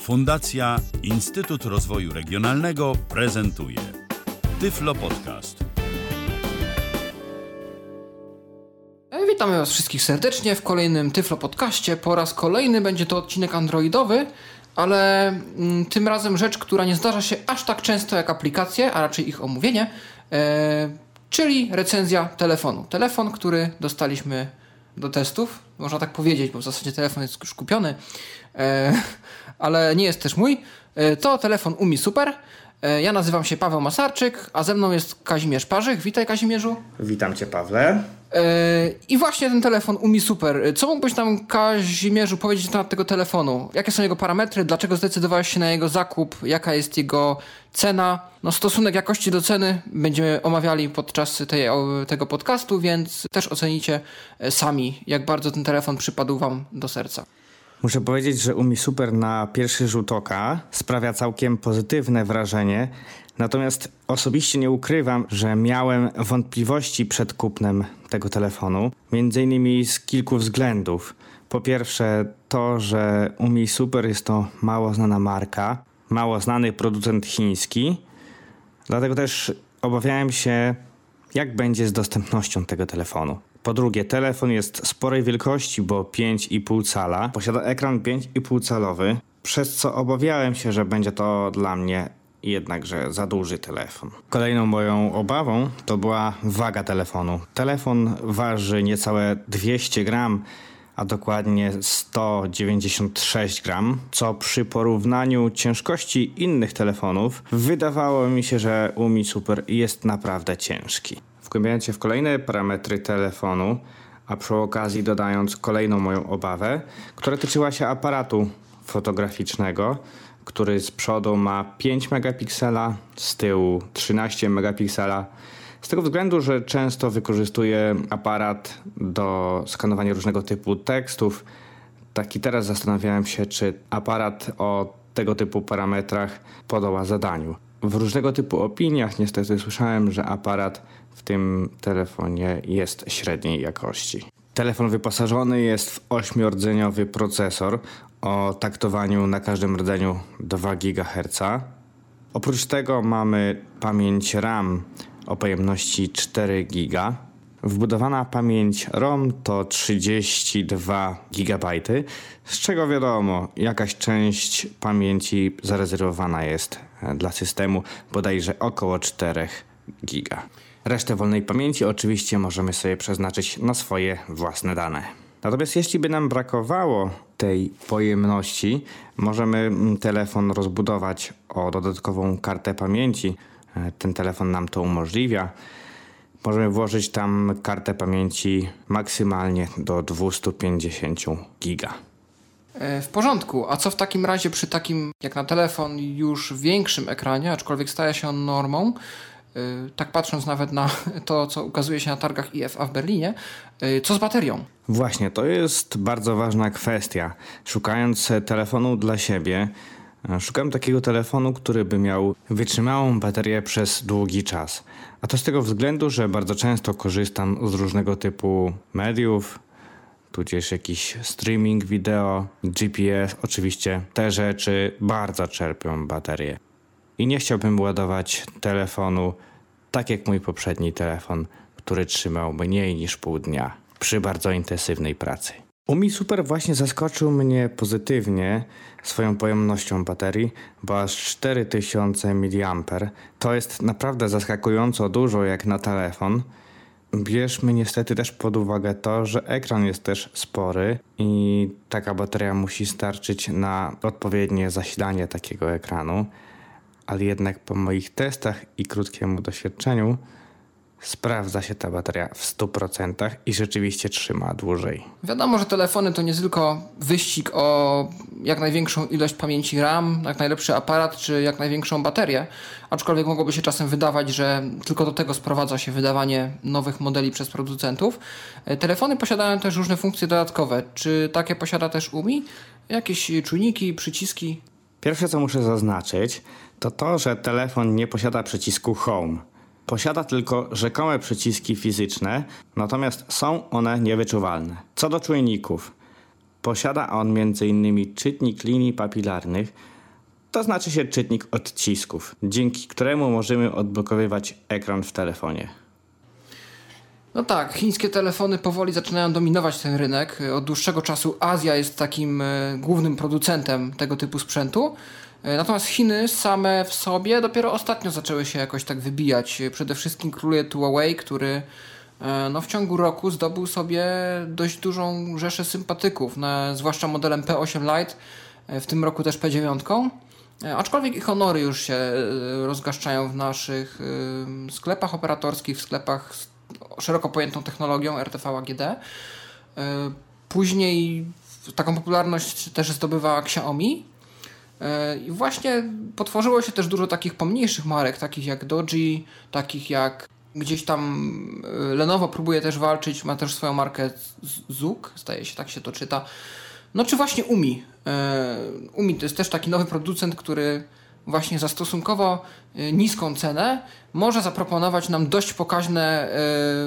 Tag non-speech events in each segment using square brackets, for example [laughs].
Fundacja Instytut Rozwoju Regionalnego prezentuje Tyflo Podcast. E, Witamy Was wszystkich serdecznie w kolejnym Tyflo Podcaście. Po raz kolejny będzie to odcinek androidowy, ale mm, tym razem rzecz, która nie zdarza się aż tak często jak aplikacje, a raczej ich omówienie, e, czyli recenzja telefonu. Telefon, który dostaliśmy do testów, można tak powiedzieć, bo w zasadzie telefon jest już kupiony, e, [laughs] ale nie jest też mój. E, to telefon Umi Super. E, ja nazywam się Paweł Masarczyk, a ze mną jest Kazimierz Parzyk. Witaj Kazimierzu. Witam Cię, Pawle. E, I właśnie ten telefon Umi Super. E, Co mógłbyś nam, Kazimierzu, powiedzieć na temat tego telefonu? Jakie są jego parametry? Dlaczego zdecydowałeś się na jego zakup? Jaka jest jego cena? No, stosunek jakości do ceny będziemy omawiali podczas tej, tego podcastu, więc też ocenicie sami, jak bardzo ten telefon przypadł Wam do serca. Muszę powiedzieć, że Umi Super na pierwszy rzut oka sprawia całkiem pozytywne wrażenie. Natomiast osobiście nie ukrywam, że miałem wątpliwości przed kupnem tego telefonu, między innymi z kilku względów. Po pierwsze, to, że Umi Super jest to mało znana marka, mało znany producent chiński. Dlatego też obawiałem się, jak będzie z dostępnością tego telefonu. Po drugie, telefon jest sporej wielkości, bo 5,5 cala. Posiada ekran 5,5 calowy, przez co obawiałem się, że będzie to dla mnie jednakże za duży telefon. Kolejną moją obawą to była waga telefonu. Telefon waży niecałe 200 gram, a dokładnie 196 gram, co przy porównaniu ciężkości innych telefonów wydawało mi się, że Umi Super jest naprawdę ciężki. Wgłębiając się w kolejne parametry telefonu, a przy okazji dodając kolejną moją obawę, która tyczyła się aparatu fotograficznego, który z przodu ma 5 megapiksela, z tyłu 13 megapiksela. Z tego względu, że często wykorzystuję aparat do skanowania różnego typu tekstów, tak i teraz zastanawiałem się, czy aparat o tego typu parametrach podoła zadaniu. W różnego typu opiniach niestety słyszałem, że aparat w tym telefonie jest średniej jakości. Telefon wyposażony jest w 8-rdzeniowy procesor o taktowaniu na każdym rdzeniu 2 GHz. Oprócz tego mamy pamięć RAM o pojemności 4 GB. Wbudowana pamięć ROM to 32 GB, z czego wiadomo, jakaś część pamięci zarezerwowana jest dla systemu, bodajże około 4 GB. Resztę wolnej pamięci oczywiście możemy sobie przeznaczyć na swoje własne dane. Natomiast jeśli by nam brakowało tej pojemności, możemy telefon rozbudować o dodatkową kartę pamięci. Ten telefon nam to umożliwia. Możemy włożyć tam kartę pamięci maksymalnie do 250 giga. E, W porządku. A co w takim razie przy takim, jak na telefon, już większym ekranie, aczkolwiek staje się on normą, e, tak patrząc nawet na [laughs] to, co ukazuje się na targach IFA w Berlinie, e, co z baterią? Właśnie, to jest bardzo ważna kwestia. Szukając telefonu dla siebie, szukam takiego telefonu, który by miał wytrzymałą baterię przez długi czas. A to z tego względu, że bardzo często korzystam z różnego typu mediów, tudzież jakiś streaming wideo, GPS, oczywiście te rzeczy bardzo czerpią baterię. I nie chciałbym ładować telefonu tak jak mój poprzedni telefon, który trzymał mniej niż pół dnia przy bardzo intensywnej pracy. Umi Super właśnie zaskoczył mnie pozytywnie swoją pojemnością baterii, bo aż 4000 mAh. To jest naprawdę zaskakująco dużo jak na telefon. Bierzmy niestety też pod uwagę to, że ekran jest też spory i taka bateria musi starczyć na odpowiednie zasilanie takiego ekranu, ale jednak po moich testach i krótkiemu doświadczeniu sprawdza się ta bateria w 100% i rzeczywiście trzyma dłużej. Wiadomo, że telefony to nie tylko wyścig o jak największą ilość pamięci RAM, jak najlepszy aparat, czy jak największą baterię, aczkolwiek mogłoby się czasem wydawać, że tylko do tego sprowadza się wydawanie nowych modeli przez producentów. E, Telefony posiadają też różne funkcje dodatkowe. Czy takie posiada też UMI? Jakieś czujniki, przyciski? Pierwsze co muszę zaznaczyć, to to, że telefon nie posiada przycisku Home. Posiada tylko rzekome przyciski fizyczne, natomiast są one niewyczuwalne. Co do czujników. Posiada on m.in. czytnik linii papilarnych, to znaczy się czytnik odcisków, dzięki któremu możemy odblokowywać ekran w telefonie. No tak, chińskie telefony powoli zaczynają dominować ten rynek. Od dłuższego czasu Azja jest takim e, głównym producentem tego typu sprzętu. E, natomiast Chiny same w sobie dopiero ostatnio zaczęły się jakoś tak wybijać. Przede wszystkim króluje Huawei, który e, no, w ciągu roku zdobył sobie dość dużą rzeszę sympatyków, no, zwłaszcza modelem P8 Lite, w tym roku też P9. Aczkolwiek ich honory już się rozgaszczają w naszych sklepach operatorskich, w sklepach szeroko pojętą technologią RTV AGD. E, później taką popularność też zdobywa Xiaomi. E, I właśnie potworzyło się też dużo takich pomniejszych marek, takich jak Doji, takich jak gdzieś tam e, Lenovo próbuje też walczyć, ma też swoją markę Zuk, zdaje się, tak się to czyta. No czy właśnie Umi. Umi to jest też taki nowy producent, który właśnie za stosunkowo y, niską cenę może zaproponować nam dość pokaźne,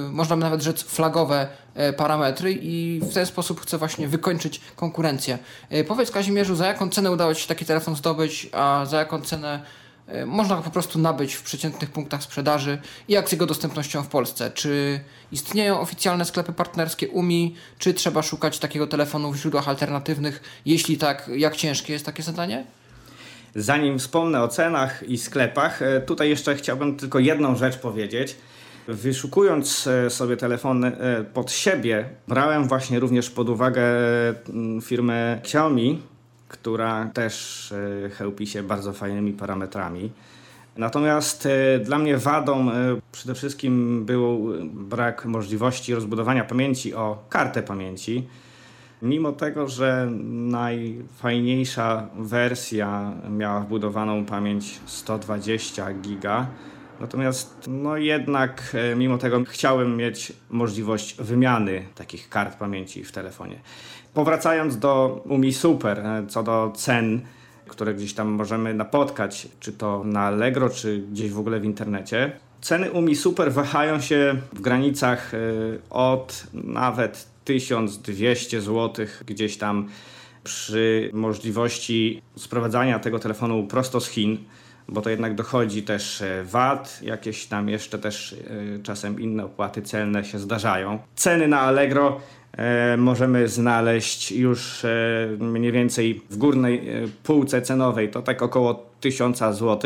y, można nawet rzec flagowe y, parametry i w ten sposób chce właśnie wykończyć konkurencję. Powiedz Kazimierzu, za jaką cenę udało Ci się taki telefon zdobyć, a za jaką cenę można go po prostu nabyć w przeciętnych punktach sprzedaży i jak z jego dostępnością w Polsce? Czy istnieją oficjalne sklepy partnerskie UMI, czy trzeba szukać takiego telefonu w źródłach alternatywnych? Jeśli tak, jak ciężkie jest takie zadanie? Zanim wspomnę o cenach i sklepach, e, tutaj jeszcze chciałbym tylko jedną rzecz powiedzieć. Wyszukując e, sobie telefony e, pod siebie, brałem właśnie również pod uwagę firmę Xiaomi, która też chełpi się bardzo fajnymi parametrami. Natomiast dla mnie wadą przede wszystkim był brak możliwości rozbudowania pamięci o kartę pamięci. Mimo tego, że najfajniejsza wersja miała wbudowaną pamięć 120 giga, natomiast no jednak e, mimo tego chciałem mieć możliwość wymiany takich kart pamięci w telefonie. Powracając do Umi Super, e, co do cen, które gdzieś tam możemy napotkać, czy to na Allegro, czy gdzieś w ogóle w internecie. Ceny Umi Super wahają się w granicach e, od nawet 1200 zł gdzieś tam przy możliwości sprowadzania tego telefonu prosto z Chin, bo to jednak dochodzi też e, VAT, jakieś tam jeszcze też e, czasem inne opłaty celne się zdarzają. Ceny na Allegro e, możemy znaleźć już mniej więcej w górnej półce cenowej, to tak około 1000 zł.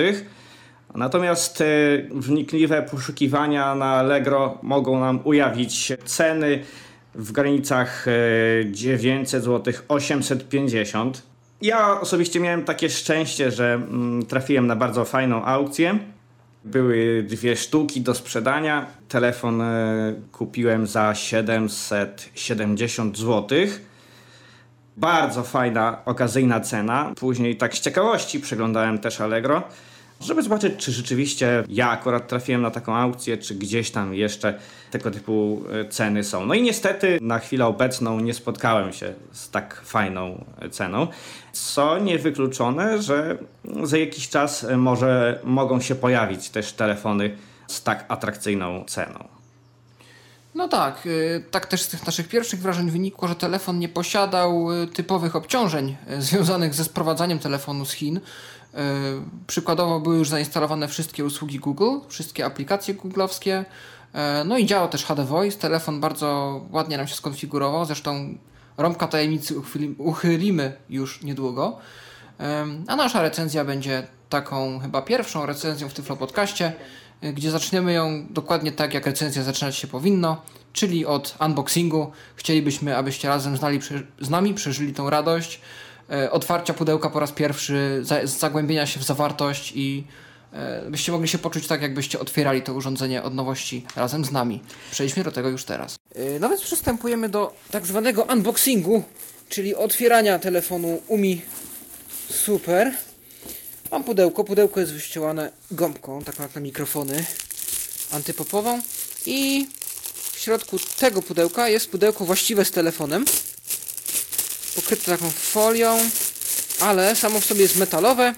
Natomiast wnikliwe poszukiwania na Allegro mogą nam ujawnić ceny w granicach 900 zł 850. Ja osobiście miałem takie szczęście, że mm, trafiłem na bardzo fajną aukcję. Były dwie sztuki do sprzedania. Telefon e, kupiłem za 770 zł. Bardzo fajna, okazyjna cena. Później tak z ciekawości przeglądałem też Allegro żeby zobaczyć, czy rzeczywiście ja akurat trafiłem na taką aukcję, czy gdzieś tam jeszcze tego typu e, ceny są. No i niestety na chwilę obecną nie spotkałem się z tak fajną e, ceną, co niewykluczone, że za jakiś czas e, może mogą się pojawić też telefony z tak atrakcyjną ceną. No tak, tak też z tych naszych pierwszych wrażeń wynikło, że telefon nie posiadał typowych obciążeń związanych ze sprowadzaniem telefonu z Chin. E, przykładowo były już zainstalowane wszystkie usługi Google, wszystkie aplikacje googlowskie. E, no i działa też HD Voice. Telefon bardzo ładnie nam się skonfigurował. Zresztą rąbka tajemnicy uchylimy już niedługo. E, a nasza recenzja będzie taką chyba pierwszą recenzją w Tyflo Podcaście, gdzie zaczniemy ją dokładnie tak, jak recenzja zaczynać się powinno, czyli od unboxingu. Chcielibyśmy, abyście razem z nami, z nami przeżyli tą radość, otwarcia pudełka po raz pierwszy, zagłębienia się w zawartość i e, byście mogli się poczuć tak, jakbyście otwierali to urządzenie od nowości razem z nami. Przejdźmy do tego już teraz. E, no więc przystępujemy do tak zwanego unboxingu, czyli otwierania telefonu UMI Super. Mam pudełko, pudełko jest wyścielane gąbką, taką jak na mikrofony, antypopową i w środku tego pudełka jest pudełko właściwe z telefonem pokryte taką folią, ale samo w sobie jest metalowe.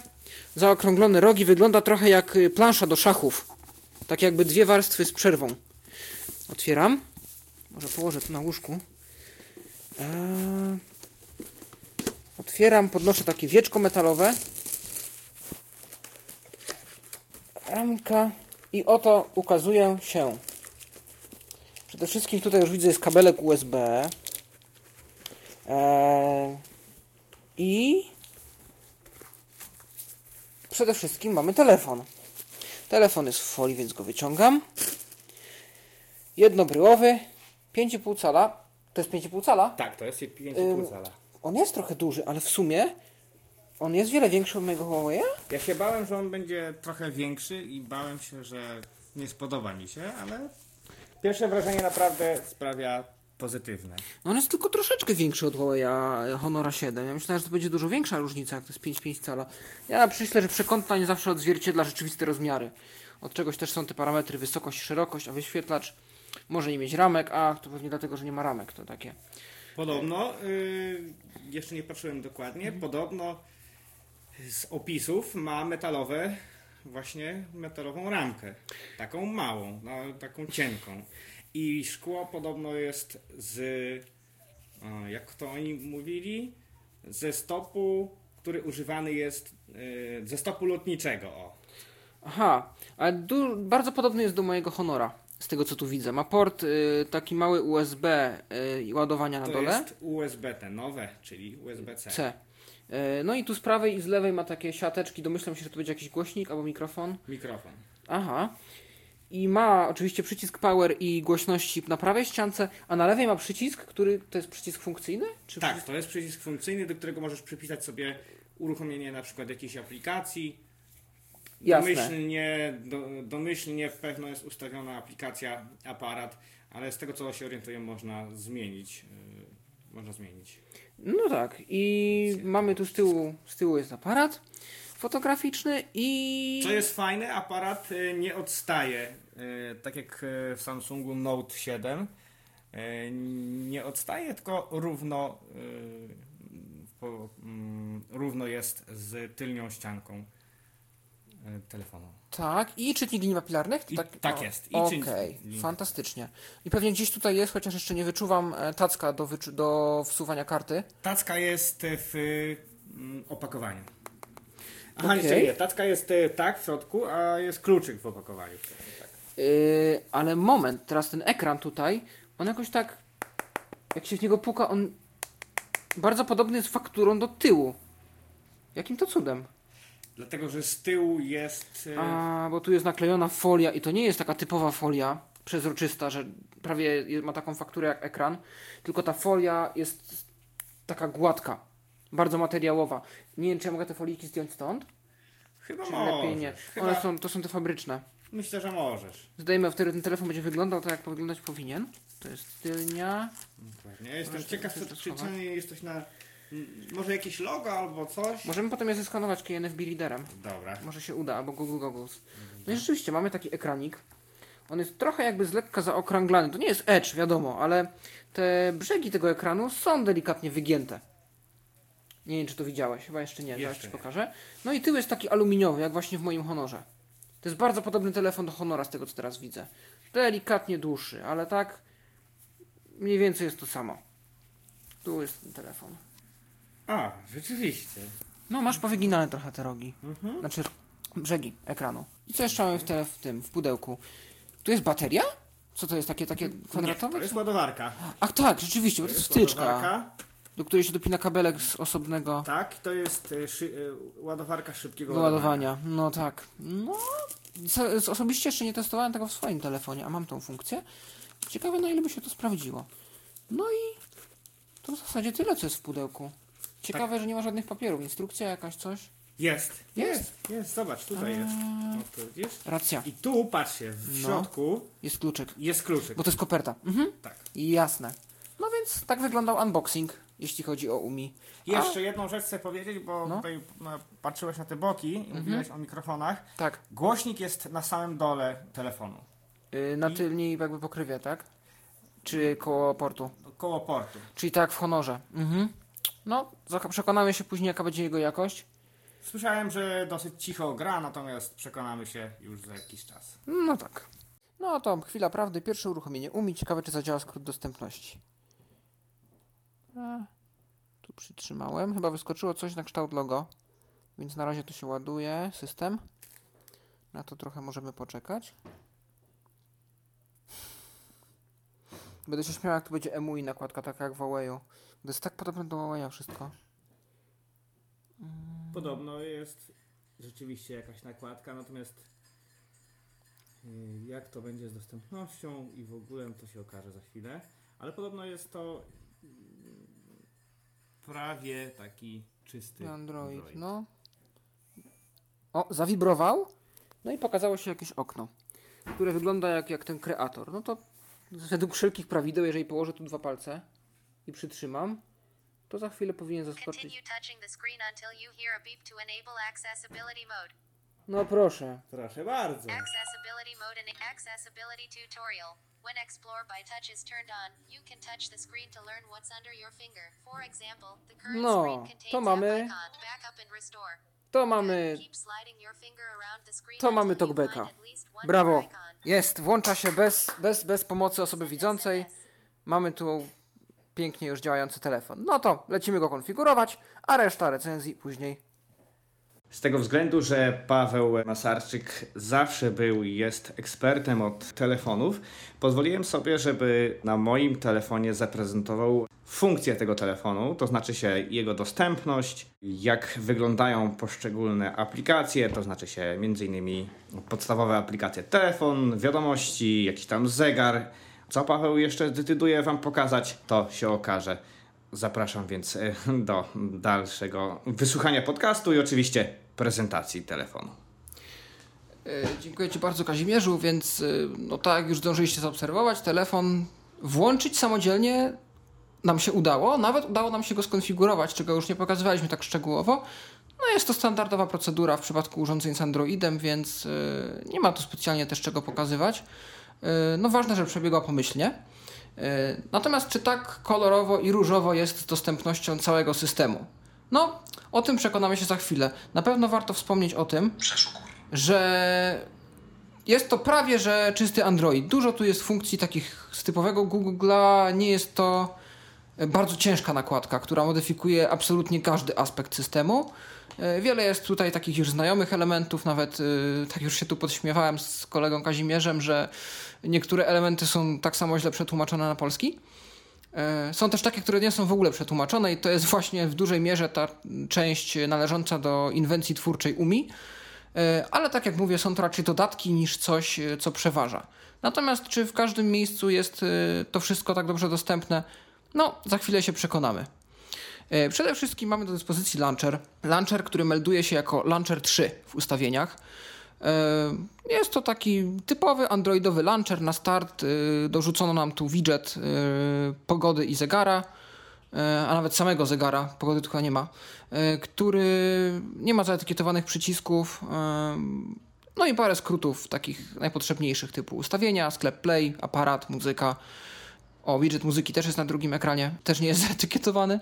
Zaokrąglone rogi wygląda trochę jak y, plansza do szachów. Tak jakby dwie warstwy z przerwą. Otwieram. Może położę to na łóżku. Eee... Otwieram, podnoszę takie wieczko metalowe. Ramka. I oto ukazuje się. Przede wszystkim tutaj już widzę jest kabelek USB. Eee, I przede wszystkim mamy telefon. Telefon jest w folii, więc go wyciągam. Jednobryłowy, 5,5 cala. To jest 5,5 cala? Tak, to jest 5,5 Ym, cala. On jest trochę duży, ale w sumie on jest wiele większy od mojego Huawei'a. Ja się bałem, że on będzie trochę większy i bałem się, że nie spodoba mi się, ale pierwsze wrażenie naprawdę sprawia pozytywne. No on jest tylko troszeczkę większy od Huawei'a Honora 7. Ja myślałem, że to będzie dużo większa różnica, jak to jest 5,5 cala. Ja myślę, że przekątna nie zawsze odzwierciedla rzeczywiste rozmiary. Od czegoś też są te parametry wysokość, szerokość, a wyświetlacz może nie mieć ramek, a to pewnie dlatego, że nie ma ramek, to takie. Podobno, y, jeszcze nie patrzyłem dokładnie, podobno z opisów ma metalowe, właśnie metalową ramkę. Taką małą, no, taką cienką. I szkło podobno jest z, jak to oni mówili, ze stopu, który używany jest, y, ze stopu lotniczego. O. Aha, ale bardzo podobny jest do mojego Honora, z tego co tu widzę. Ma port y, taki mały USB y, i ładowania na To dole. jest USB te nowe, czyli USB-C. C. Y, No i tu z prawej i z lewej ma takie siateczki. Domyślam się, że to będzie jakiś głośnik albo mikrofon. Mikrofon. Aha. I ma oczywiście przycisk power i głośności na prawej ściance, a na lewej ma przycisk, który to jest przycisk funkcyjny? Czy Tak, przycisk... to jest przycisk funkcyjny, do którego możesz przypisać sobie uruchomienie na przykład jakiejś aplikacji. Jasne. Domyślnie, do, domyślnie pewno jest ustawiona aplikacja, aparat, ale z tego co się orientuję można zmienić. Yy, można zmienić. No tak. I mamy tu z tyłu, z tyłu jest aparat fotograficzny i... Co jest fajne, aparat y, nie odstaje, y, tak jak y, w Samsungu Note 7. y, Nie odstaje, tylko równo, mm, równo jest z tylnią ścianką telefonu. Tak, i czytnik linii papilarnych? To I- tak jest, i Okej, linii fantastycznie. I pewnie gdzieś tutaj jest, chociaż jeszcze nie wyczuwam e, tacka do, do wsuwania karty. Tacka jest w mm, opakowaniu. Aha, jeszcze nie. Tacka jest y, tak w środku, a jest kluczyk w opakowaniu. Tak. Yy, ale moment, teraz ten ekran tutaj, on jakoś tak, jak się w niego puka, on bardzo podobny jest fakturą do tyłu. Jakim to cudem? Dlatego, że z tyłu jest... y, A, bo tu jest naklejona folia i to nie jest taka typowa folia przezroczysta, że prawie ma taką fakturę jak ekran, tylko ta folia jest taka gładka, bardzo materiałowa. Nie wiem, czy ja mogę te foliki zdjąć stąd? Chyba Czy możesz. lepiej nie? Chyba, One są, to są te fabryczne. Myślę, że możesz. Zdajemy, wtedy ten telefon będzie wyglądał tak, jak wyglądać powinien. To jest tylnia. Dokładnie. Ja jestem Możesz ciekaw, czy, czy, czy jesteś na... m, Może jakieś logo albo coś? Możemy potem je zeskanować KNFB Readerem. Dobra. Może się uda, albo Google Goggles. No i rzeczywiście, mamy taki ekranik. On jest trochę jakby z lekka zaokrąglany. To nie jest edge, wiadomo, ale te brzegi tego ekranu są delikatnie wygięte. Nie wiem, czy to widziałeś, chyba jeszcze nie, zaraz ci nie. pokażę. No i tył jest taki aluminiowy, jak właśnie w moim Honorze. To jest bardzo podobny telefon do Honora, z tego co teraz widzę. Delikatnie dłuższy, ale tak mniej więcej jest to samo. Tu jest ten telefon. A, rzeczywiście. No, masz powyginane trochę te rogi. Znaczy brzegi ekranu. I co jeszcze mamy w, w tym, w pudełku? Tu jest bateria? Co to jest, takie, takie Nie, kwadratowe? to jest ładowarka. Ach tak, rzeczywiście, bo to jest wtyczka, ładowarka. Do której się dopina kabelek z osobnego Tak, to jest y, szy, y, ładowarka szybkiego do ładowania. No tak. No, osobiście jeszcze nie testowałem tego w swoim telefonie, a mam tą funkcję. Ciekawe na ile by się to sprawdziło. No i to w zasadzie tyle, co jest w pudełku. Ciekawe, że nie ma żadnych papierów. Instrukcja jakaś, coś? Jest. Jest. Jest, zobacz, tutaj jest. No, tu widzisz? Racja. I tu, patrzcie, w No. środku Jest kluczyk. jest kluczyk. Bo to jest koperta. Mhm. Tak. Jasne. No więc tak wyglądał unboxing, jeśli chodzi o UMI. Jeszcze jedną rzecz chcę powiedzieć, bo No. tutaj no, patrzyłeś na te boki i mówiłeś o mikrofonach. Tak. Głośnik jest na samym dole telefonu, Yy, na tylniej jakby pokrywie, tak? Czy koło portu. koło portu. Czyli tak w honorze. Mhm. No, przekonamy się później, jaka będzie jego jakość. Słyszałem, że dosyć cicho gra, natomiast przekonamy się już za jakiś czas. No tak. No to chwila prawdy. Pierwsze uruchomienie UMI. Ciekawe, czy zadziała skrót dostępności. A, tu Przytrzymałem. Chyba wyskoczyło coś na kształt logo. Więc na razie to się ładuje system. Na to trochę możemy poczekać. Będę się śmiał, jak to będzie EMUI nakładka, taka jak w Huawei'u. To jest tak podobne do Huawei'a wszystko. Podobno jest rzeczywiście jakaś nakładka, natomiast y, jak to będzie z dostępnością i w ogóle to się okaże za chwilę. Ale podobno jest to mm, prawie taki czysty Android, no. O, zawibrował. No i pokazało się jakieś okno, które wygląda jak, jak ten kreator. No to według wszelkich prawideł, jeżeli położę tu dwa palce i przytrzymam, to za chwilę powinien zaskoczyć. Continue touching the screen until you hear a beep to enable accessibility mode. No proszę. Proszę bardzo. Accessibility mode and accessibility tutorial. When Explore by Touch is turned on, you can touch the screen to learn what's under your finger. For example, the current No, screen to contains mamy- app icon, backup and restore. To mamy, to mamy talkbacka. Brawo. Jest, włącza się bez, bez, bez pomocy osoby widzącej. Mamy tu pięknie już działający telefon. No to lecimy go konfigurować, a reszta recenzji później. Z tego względu, że Paweł Masarczyk zawsze był i jest ekspertem od telefonów, pozwoliłem sobie, żeby na moim telefonie zaprezentował funkcję tego telefonu, to znaczy się jego dostępność, jak wyglądają poszczególne aplikacje, to znaczy się m.in. podstawowe aplikacje telefon, wiadomości, jakiś tam zegar. Co Paweł jeszcze zdecyduje Wam pokazać, to się okaże. Zapraszam więc e, do dalszego wysłuchania podcastu i oczywiście prezentacji telefonu. E, Dziękuję Ci bardzo Kazimierzu, więc e, no tak jak już zdążyliście zaobserwować, telefon włączyć samodzielnie nam się udało, nawet udało nam się go skonfigurować, czego już nie pokazywaliśmy tak szczegółowo. No jest to standardowa procedura w przypadku urządzeń z Androidem, więc nie ma tu specjalnie też czego pokazywać. No ważne, że przebiegła pomyślnie. E, Natomiast czy tak kolorowo i różowo jest z dostępnością całego systemu? No, o tym przekonamy się za chwilę. Na pewno warto wspomnieć o tym, że jest to prawie że czysty Android. Dużo tu jest funkcji takich z typowego Google'a. Nie jest to bardzo ciężka nakładka, która modyfikuje absolutnie każdy aspekt systemu. E, Wiele jest tutaj takich już znajomych elementów, nawet e, tak już się tu podśmiewałem z kolegą Kazimierzem, że niektóre elementy są tak samo źle przetłumaczone na polski. E, Są też takie, które nie są w ogóle przetłumaczone i to jest właśnie w dużej mierze ta część należąca do inwencji twórczej UMI. E, Ale tak jak mówię, są to raczej dodatki niż coś, e, co przeważa. Natomiast czy w każdym miejscu jest to wszystko tak dobrze dostępne? No, za chwilę się przekonamy. Przede wszystkim mamy do dyspozycji launcher. Launcher, który melduje się jako Launcher 3 w ustawieniach. E, Jest to taki typowy androidowy launcher na start. E, Dorzucono nam tu widget e, pogody i zegara, a nawet samego zegara, pogody chyba nie ma, który nie ma zaetykietowanych przycisków. No i parę skrótów takich najpotrzebniejszych typu ustawienia, sklep play, aparat, muzyka. O, widget muzyki też jest na drugim ekranie, też nie jest [laughs] zaetykietowany,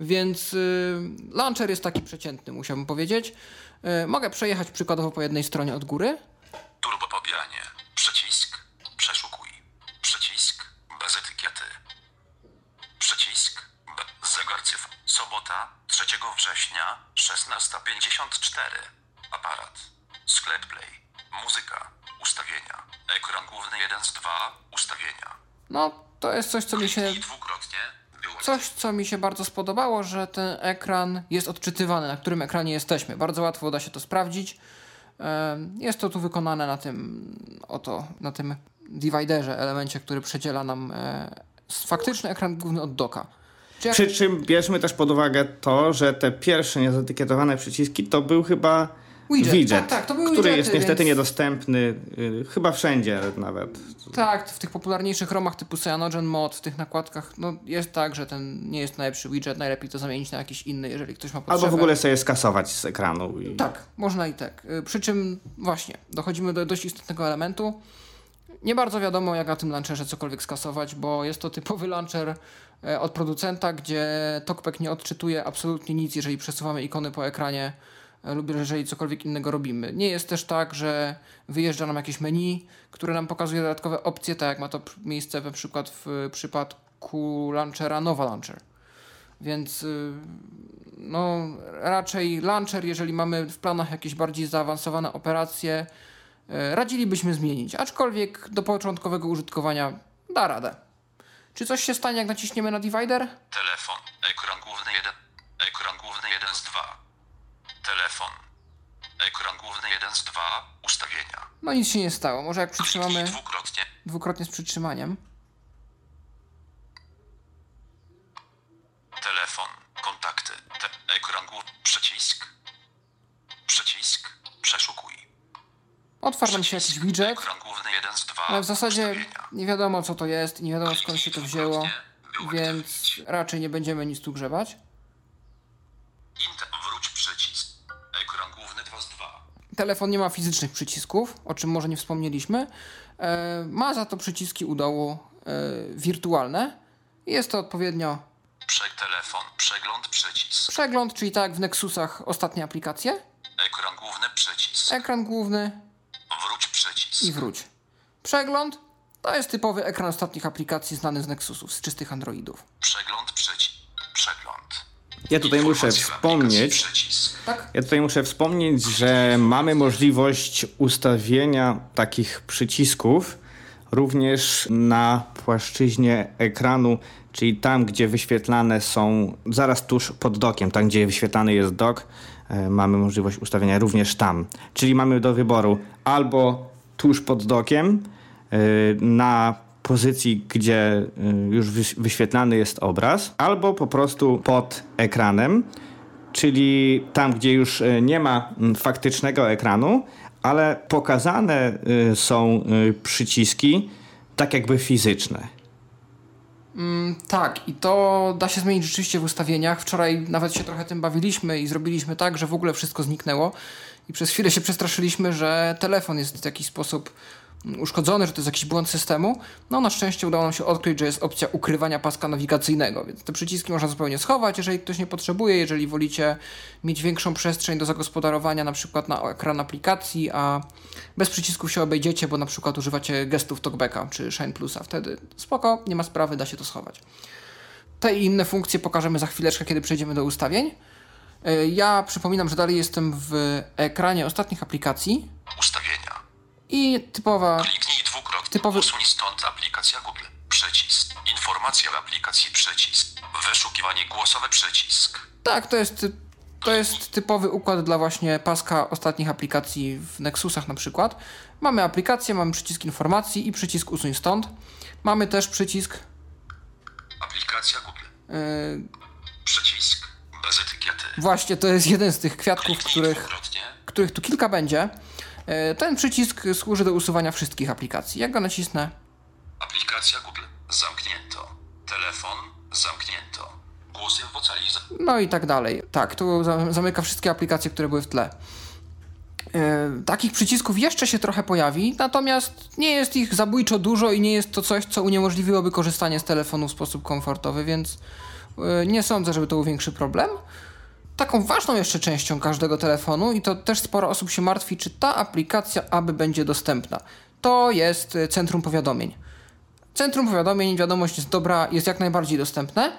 więc y, launcher jest taki przeciętny, musiałbym powiedzieć. Y, mogę przejechać przykładowo po jednej stronie od góry. Turbo pobieranie. Przycisk. Przeszukuj. Przycisk. Bez etykiety. Przycisk. Be zegar cyfr. Sobota. 3 września. 16.54. Aparat. Sklep Play. Muzyka. Ustawienia. Ekran główny 1 z 2. Ustawienia. No, to jest coś, co mi się. Wyłącz. coś, co mi się bardzo spodobało, że ten ekran jest odczytywany, na którym ekranie jesteśmy. Bardzo łatwo da się to sprawdzić. Jest to tu wykonane na tym oto, na tym dividerze, elemencie, który przedziela nam e, faktyczny ekran główny od doka. Przy czym bierzmy też pod uwagę to, że te pierwsze niezatykietowane przyciski to był chyba Widget. widget, Tak, tak, to były który widgety, jest niestety więc- niedostępny y, chyba wszędzie nawet. Tak, w tych popularniejszych romach typu Cyanogen Mod, w tych nakładkach, no jest tak, że ten nie jest najlepszy widget, najlepiej to zamienić na jakiś inny, jeżeli ktoś ma potrzebę. Albo w ogóle sobie skasować z ekranu. I... Tak, można i tak. Y, Przy czym właśnie, dochodzimy do dość istotnego elementu. Nie bardzo wiadomo, jak na tym launcherze cokolwiek skasować, bo jest to typowy launcher e, od producenta, gdzie TalkBack nie odczytuje absolutnie nic, jeżeli przesuwamy ikony po ekranie lub jeżeli cokolwiek innego robimy. Nie jest też tak, że wyjeżdża nam jakieś menu, które nam pokazuje dodatkowe opcje, tak jak ma to miejsce na przykład w przypadku launchera Nova Launcher. Więc y, no, raczej launcher, jeżeli mamy w planach jakieś bardziej zaawansowane operacje, radzilibyśmy zmienić. Aczkolwiek do początkowego użytkowania da radę. Czy coś się stanie, jak naciśniemy na divider? Telefon. Ekran główny 1. Ekran główny 1 z 2. Telefon. Ekran główny 1 z 2. Ustawienia. No nic się nie stało. Może jak przytrzymamy Kliknij dwukrotnie. dwukrotnie z przytrzymaniem. Telefon. Kontakty. Te ekran główny. Przycisk. Przycisk. Przeszukuj. Otwarł nam się jakiś widget, Ekran główny 1 z 2. ale w zasadzie nie wiadomo co to jest, nie wiadomo skąd się to wzięło, więc raczej nie będziemy nic tu grzebać. Inter. Telefon nie ma fizycznych przycisków, o czym może nie wspomnieliśmy. E, ma za to przyciski u dołu e, wirtualne. Jest to odpowiednio Prze telefon. Przegląd przycisk. przegląd, czyli tak jak w Nexusach ostatnie aplikacje, Ekran główny przycisk. ekran główny Wróć przycisk. i wróć. Przegląd to jest typowy ekran ostatnich aplikacji znany z Nexusów, z czystych Androidów. Przegląd przycisk. Przegląd. Ja tutaj muszę wspomnieć. Tak? Ja tutaj muszę wspomnieć, że mamy możliwość ustawienia takich przycisków również na płaszczyźnie ekranu, czyli tam, gdzie wyświetlane są, zaraz tuż pod dokiem, tam, gdzie wyświetlany jest dok, e, mamy możliwość ustawienia również tam. Czyli mamy do wyboru albo tuż pod dokiem, e, na pozycji, gdzie e, już wyś- wyświetlany jest obraz, albo po prostu pod ekranem, czyli tam, gdzie już e, nie ma mm, faktycznego ekranu, ale pokazane y, są y, przyciski tak jakby fizyczne. Tak, i to da się zmienić rzeczywiście w ustawieniach. Wczoraj nawet się trochę tym bawiliśmy i zrobiliśmy tak, że w ogóle wszystko zniknęło. I przez chwilę się przestraszyliśmy, że telefon jest w jakiś sposób mm, uszkodzony, że to jest jakiś błąd systemu. No na szczęście udało nam się odkryć, że jest opcja ukrywania paska nawigacyjnego, więc te przyciski można zupełnie schować, jeżeli ktoś nie potrzebuje, jeżeli wolicie mieć większą przestrzeń do zagospodarowania na przykład na ekran aplikacji, a bez przycisków się obejdziecie, bo na przykład używacie gestów TalkBacka czy Shine Plusa, wtedy spoko, nie ma sprawy, da się to schować. Te i inne funkcje pokażemy za chwileczkę, kiedy przejdziemy do ustawień. E, Ja przypominam, że dalej jestem w ekranie ostatnich aplikacji Ustawienia. I typowa Kliknij dwukrotnie. Typowy- Usuń stąd aplikacja Google. Przycisk. Informacja w aplikacji przycisk. Wyszukiwanie głosowe przycisk. Tak, to jest, to jest typowy układ dla właśnie paska ostatnich aplikacji w Nexusach na przykład. Mamy aplikację, mamy przycisk informacji i przycisk usuń stąd. Mamy też przycisk Aplikacja Google. yy, Przycisk. Bez etykiety. właśnie to jest jeden z tych kwiatków, Kliknij których, których tu kilka będzie. Yy, Ten przycisk służy do usuwania wszystkich aplikacji. Jak go nacisnę, Aplikacja Google. Zamknięto. Telefon. Zamknięto. Głosy vocaliza. no i tak dalej. Tak, tu za- zamyka wszystkie aplikacje, które były w tle. Yy, takich przycisków jeszcze się trochę pojawi, natomiast nie jest ich zabójczo dużo i nie jest to coś, co uniemożliwiłoby korzystanie z telefonu w sposób komfortowy, więc yy, nie sądzę, żeby to był większy problem. Taką ważną jeszcze częścią każdego telefonu, i to też sporo osób się martwi, czy ta aplikacja aby będzie dostępna, to jest yy, centrum powiadomień. Centrum powiadomień, wiadomość jest dobra, jest jak najbardziej dostępne.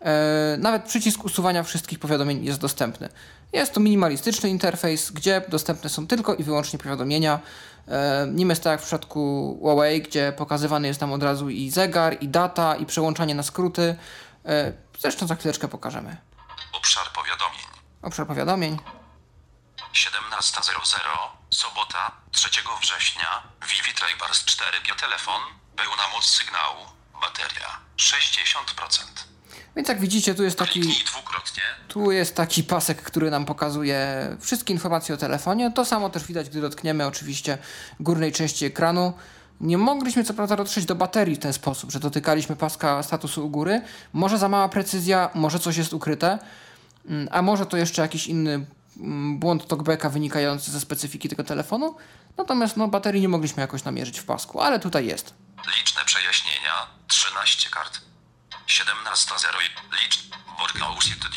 E, nawet przycisk usuwania wszystkich powiadomień jest dostępny. Jest to minimalistyczny interfejs, gdzie dostępne są tylko i wyłącznie powiadomienia. E, nie jest tak jak w przypadku Huawei, gdzie pokazywany jest nam od razu i zegar, i data, i przełączanie na skróty. E, zresztą za chwileczkę pokażemy. Obszar powiadomień. Obszar powiadomień. 17.00. Sobota. 3 września. Vivi Traybars 4 biotelefon. Pełna moc sygnału. Bateria. 60%. Więc jak widzicie, tu jest taki. Tu jest taki pasek, który nam pokazuje wszystkie informacje o telefonie. To samo też widać, gdy dotkniemy oczywiście górnej części ekranu. Nie mogliśmy co prawda dotrzeć do baterii w ten sposób, że dotykaliśmy paska statusu u góry. Może za mała precyzja, może coś jest ukryte, a może to jeszcze jakiś inny mm, błąd talkbacka wynikający ze specyfiki tego telefonu. Natomiast no, baterii nie mogliśmy jakoś namierzyć w pasku, ale tutaj jest. Liczne przejaśnienia. 13 kart. 17.0. Licz. Workhouse UCTD.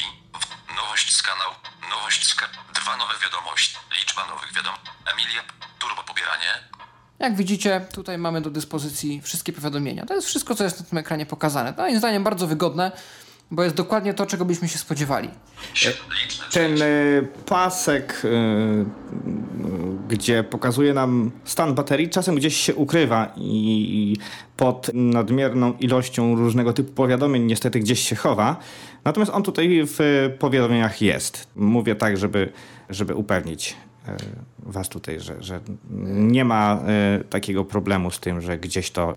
Nowość z kanał. Nowość z ka- Dwa nowe wiadomości. Liczba nowych wiadomości. Emilia. Turbo pobieranie. Jak widzicie, tutaj mamy do dyspozycji wszystkie powiadomienia. To jest wszystko, co jest na tym ekranie pokazane. To moim zdaniem bardzo wygodne. Bo jest dokładnie to, czego byśmy się spodziewali. Ten y, pasek, y, y, gdzie pokazuje nam stan baterii, czasem gdzieś się ukrywa i pod nadmierną ilością różnego typu powiadomień niestety gdzieś się chowa. Natomiast on tutaj w powiadomieniach jest. Mówię tak, żeby, żeby upewnić was tutaj, że, że nie ma y, takiego problemu z tym, że gdzieś to,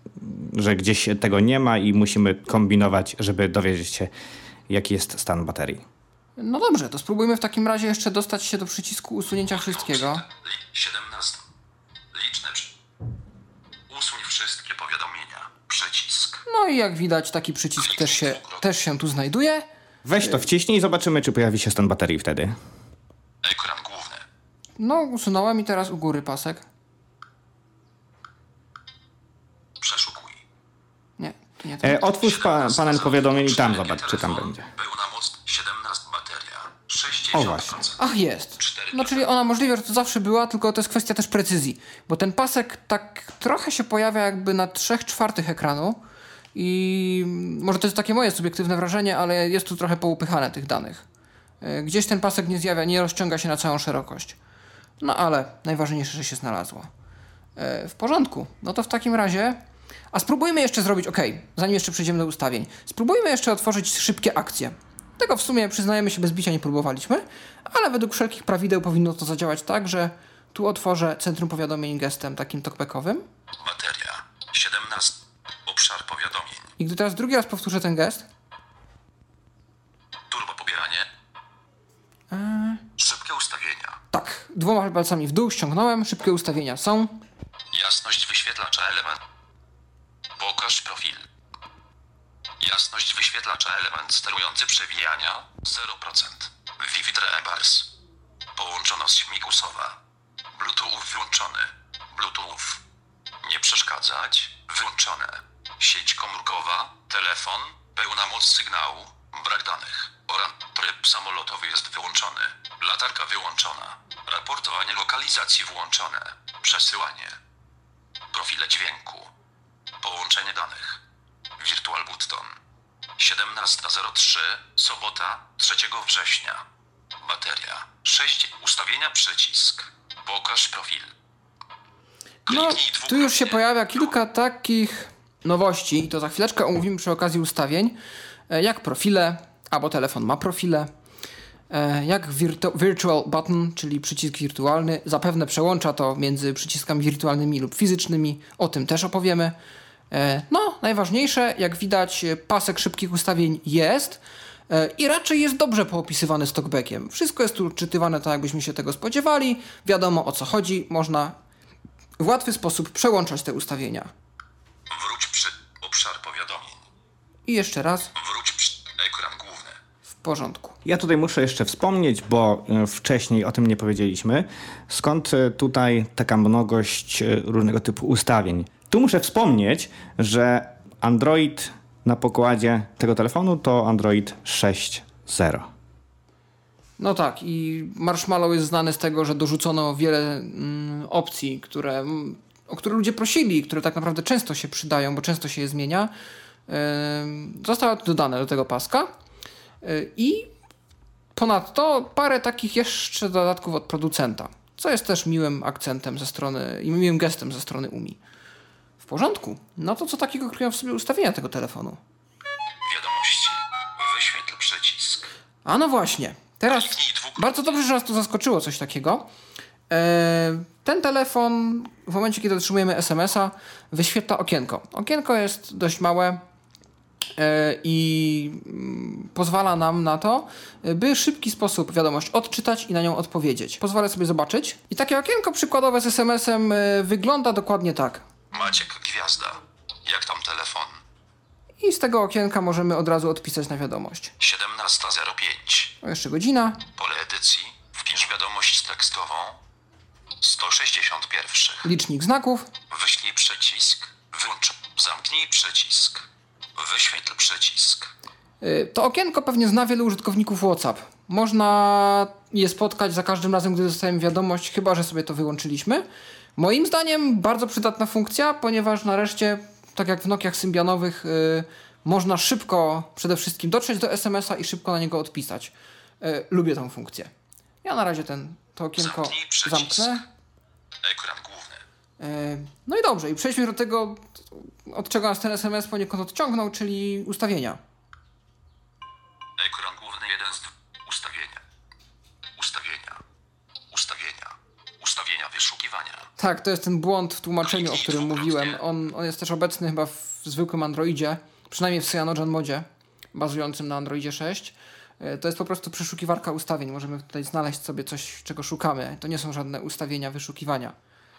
że gdzieś tego nie ma i musimy kombinować, żeby dowiedzieć się, jaki jest stan baterii. No dobrze, to spróbujmy w takim razie jeszcze dostać się do przycisku usunięcia wszystkiego. Li- 17. Liczne. Usuń wszystkie powiadomienia. Przycisk. No i jak widać, taki przycisk też się, też się tu znajduje. Weź to wciśnij i zobaczymy, czy pojawi się stan baterii wtedy. Ekran. No, usunąłem i teraz u góry pasek. Przeszukuj. Nie, to nie ten. E, otwórz pa, panel powiadomień i tam zobacz, czy tam będzie. Pełna moc 17 bateria. 60%. O, właśnie. Ach, jest. No, czyli ona możliwe, że to zawsze była, tylko to jest kwestia też precyzji. Bo ten pasek tak trochę się pojawia jakby na 3 czwartych ekranu. I może to jest takie moje subiektywne wrażenie, ale jest tu trochę poupychane tych danych. E, Gdzieś ten pasek nie zjawia, nie rozciąga się na całą szerokość. No ale najważniejsze, że się znalazło. E, W porządku. No to w takim razie. A spróbujmy jeszcze zrobić, ok, zanim jeszcze przejdziemy do ustawień, spróbujmy jeszcze otworzyć szybkie akcje. Tego w sumie przyznajemy się bez bicia nie próbowaliśmy, ale według wszelkich prawideł powinno to zadziałać tak, że tu otworzę centrum powiadomień gestem takim talkbackowym Bateria 17. Obszar powiadomień. i gdy teraz drugi raz powtórzę ten gest, Turbo pobieranie. Szybkie ustawienia. tak, dwoma palcami w dół ściągnąłem, szybkie ustawienia są, Jasność wyświetlacza element. Pokaż profil. Jasność wyświetlacza element sterujący przewijania 0%. Vivid Rebars. Połączono śmigusowa. Bluetooth włączony. Bluetooth. Nie przeszkadzać. Wyłączone. Sieć komórkowa. Telefon. Pełna moc sygnału. Brak danych. Oran. Tryb samolotowy jest wyłączony. Latarka wyłączona. Raportowanie lokalizacji włączone. Przesyłanie. Profile dźwięku. Połączenie danych. Virtual Button. 17.03, sobota, 3 września. Bateria. 6. Ustawienia przycisk. Pokaż profil. No, tu już się pojawia kilka takich nowości i to za chwileczkę omówimy przy okazji ustawień, jak profile, albo telefon ma profile, e, jak virtu virtual button, czyli przycisk wirtualny, zapewne przełącza to między przyciskami wirtualnymi lub fizycznymi, o tym też opowiemy. E, No, najważniejsze, jak widać, e, pasek szybkich ustawień jest e, i raczej jest dobrze poopisywany z talkbackiem. Wszystko jest tu czytywane tak, jakbyśmy się tego spodziewali, wiadomo o co chodzi, można w łatwy sposób przełączać te ustawienia. Wróć. I jeszcze raz Wróć przy ekran główny. w porządku. Ja tutaj muszę jeszcze wspomnieć, bo e, wcześniej o tym nie powiedzieliśmy, skąd e, tutaj taka mnogość e, różnego typu ustawień. Tu muszę wspomnieć, że Android na pokładzie tego telefonu to Android 6.0. No tak, i Marshmallow jest znany z tego, że dorzucono wiele mm, opcji, które, mm, o które ludzie prosili, które tak naprawdę często się przydają, bo często się je zmienia. Ym, zostały dodane do tego paska. Y, I ponadto parę takich jeszcze dodatków od producenta, co jest też miłym akcentem ze strony i miłym gestem ze strony UMI. W porządku. No to co takiego kryją w sobie ustawienia tego telefonu? Wiadomości. Wyświetl przycisk. A no właśnie. Teraz bardzo dobrze, że nas tu zaskoczyło coś takiego. E, Ten telefon w momencie, kiedy otrzymujemy SMS-a, wyświetla okienko. Okienko jest dość małe e, i mm, pozwala nam na to, by w szybki sposób wiadomość odczytać i na nią odpowiedzieć. Pozwolę sobie zobaczyć. I takie okienko przykładowe z SMS-em e, wygląda dokładnie tak. Maciek Gwiazda. Jak tam telefon? I z tego okienka możemy od razu odpisać na wiadomość. 17.05. O, jeszcze godzina. Pole edycji. Wpisz wiadomość tekstową. 161. Licznik znaków. Wyślij przycisk. Wyłącz. Zamknij przycisk. Wyświetl przycisk. Y, To okienko pewnie zna wielu użytkowników WhatsApp. Można je spotkać za każdym razem, gdy dostajemy wiadomość, chyba że sobie to wyłączyliśmy. Moim zdaniem bardzo przydatna funkcja, ponieważ nareszcie, tak jak w Nokiach Symbianowych, y, można szybko przede wszystkim dotrzeć do SMS-a i szybko na niego odpisać. E, lubię tą funkcję. Ja na razie ten, to okienko zamknę. Ekran No i dobrze, i przejdźmy do tego, od czego nas ten SMS poniekąd odciągnął, czyli ustawienia. Ekran główny 1 z ustawienia. Ustawienia. Ustawienia. Ustawienia wyszukiwania. Tak, to jest ten błąd w tłumaczeniu, o którym mówiłem. On, on jest też obecny chyba w zwykłym Androidzie, przynajmniej w Cyanogen modzie, bazującym na Androidzie 6. E, To jest po prostu przeszukiwarka ustawień. Możemy tutaj znaleźć sobie coś, czego szukamy. To nie są żadne ustawienia wyszukiwania.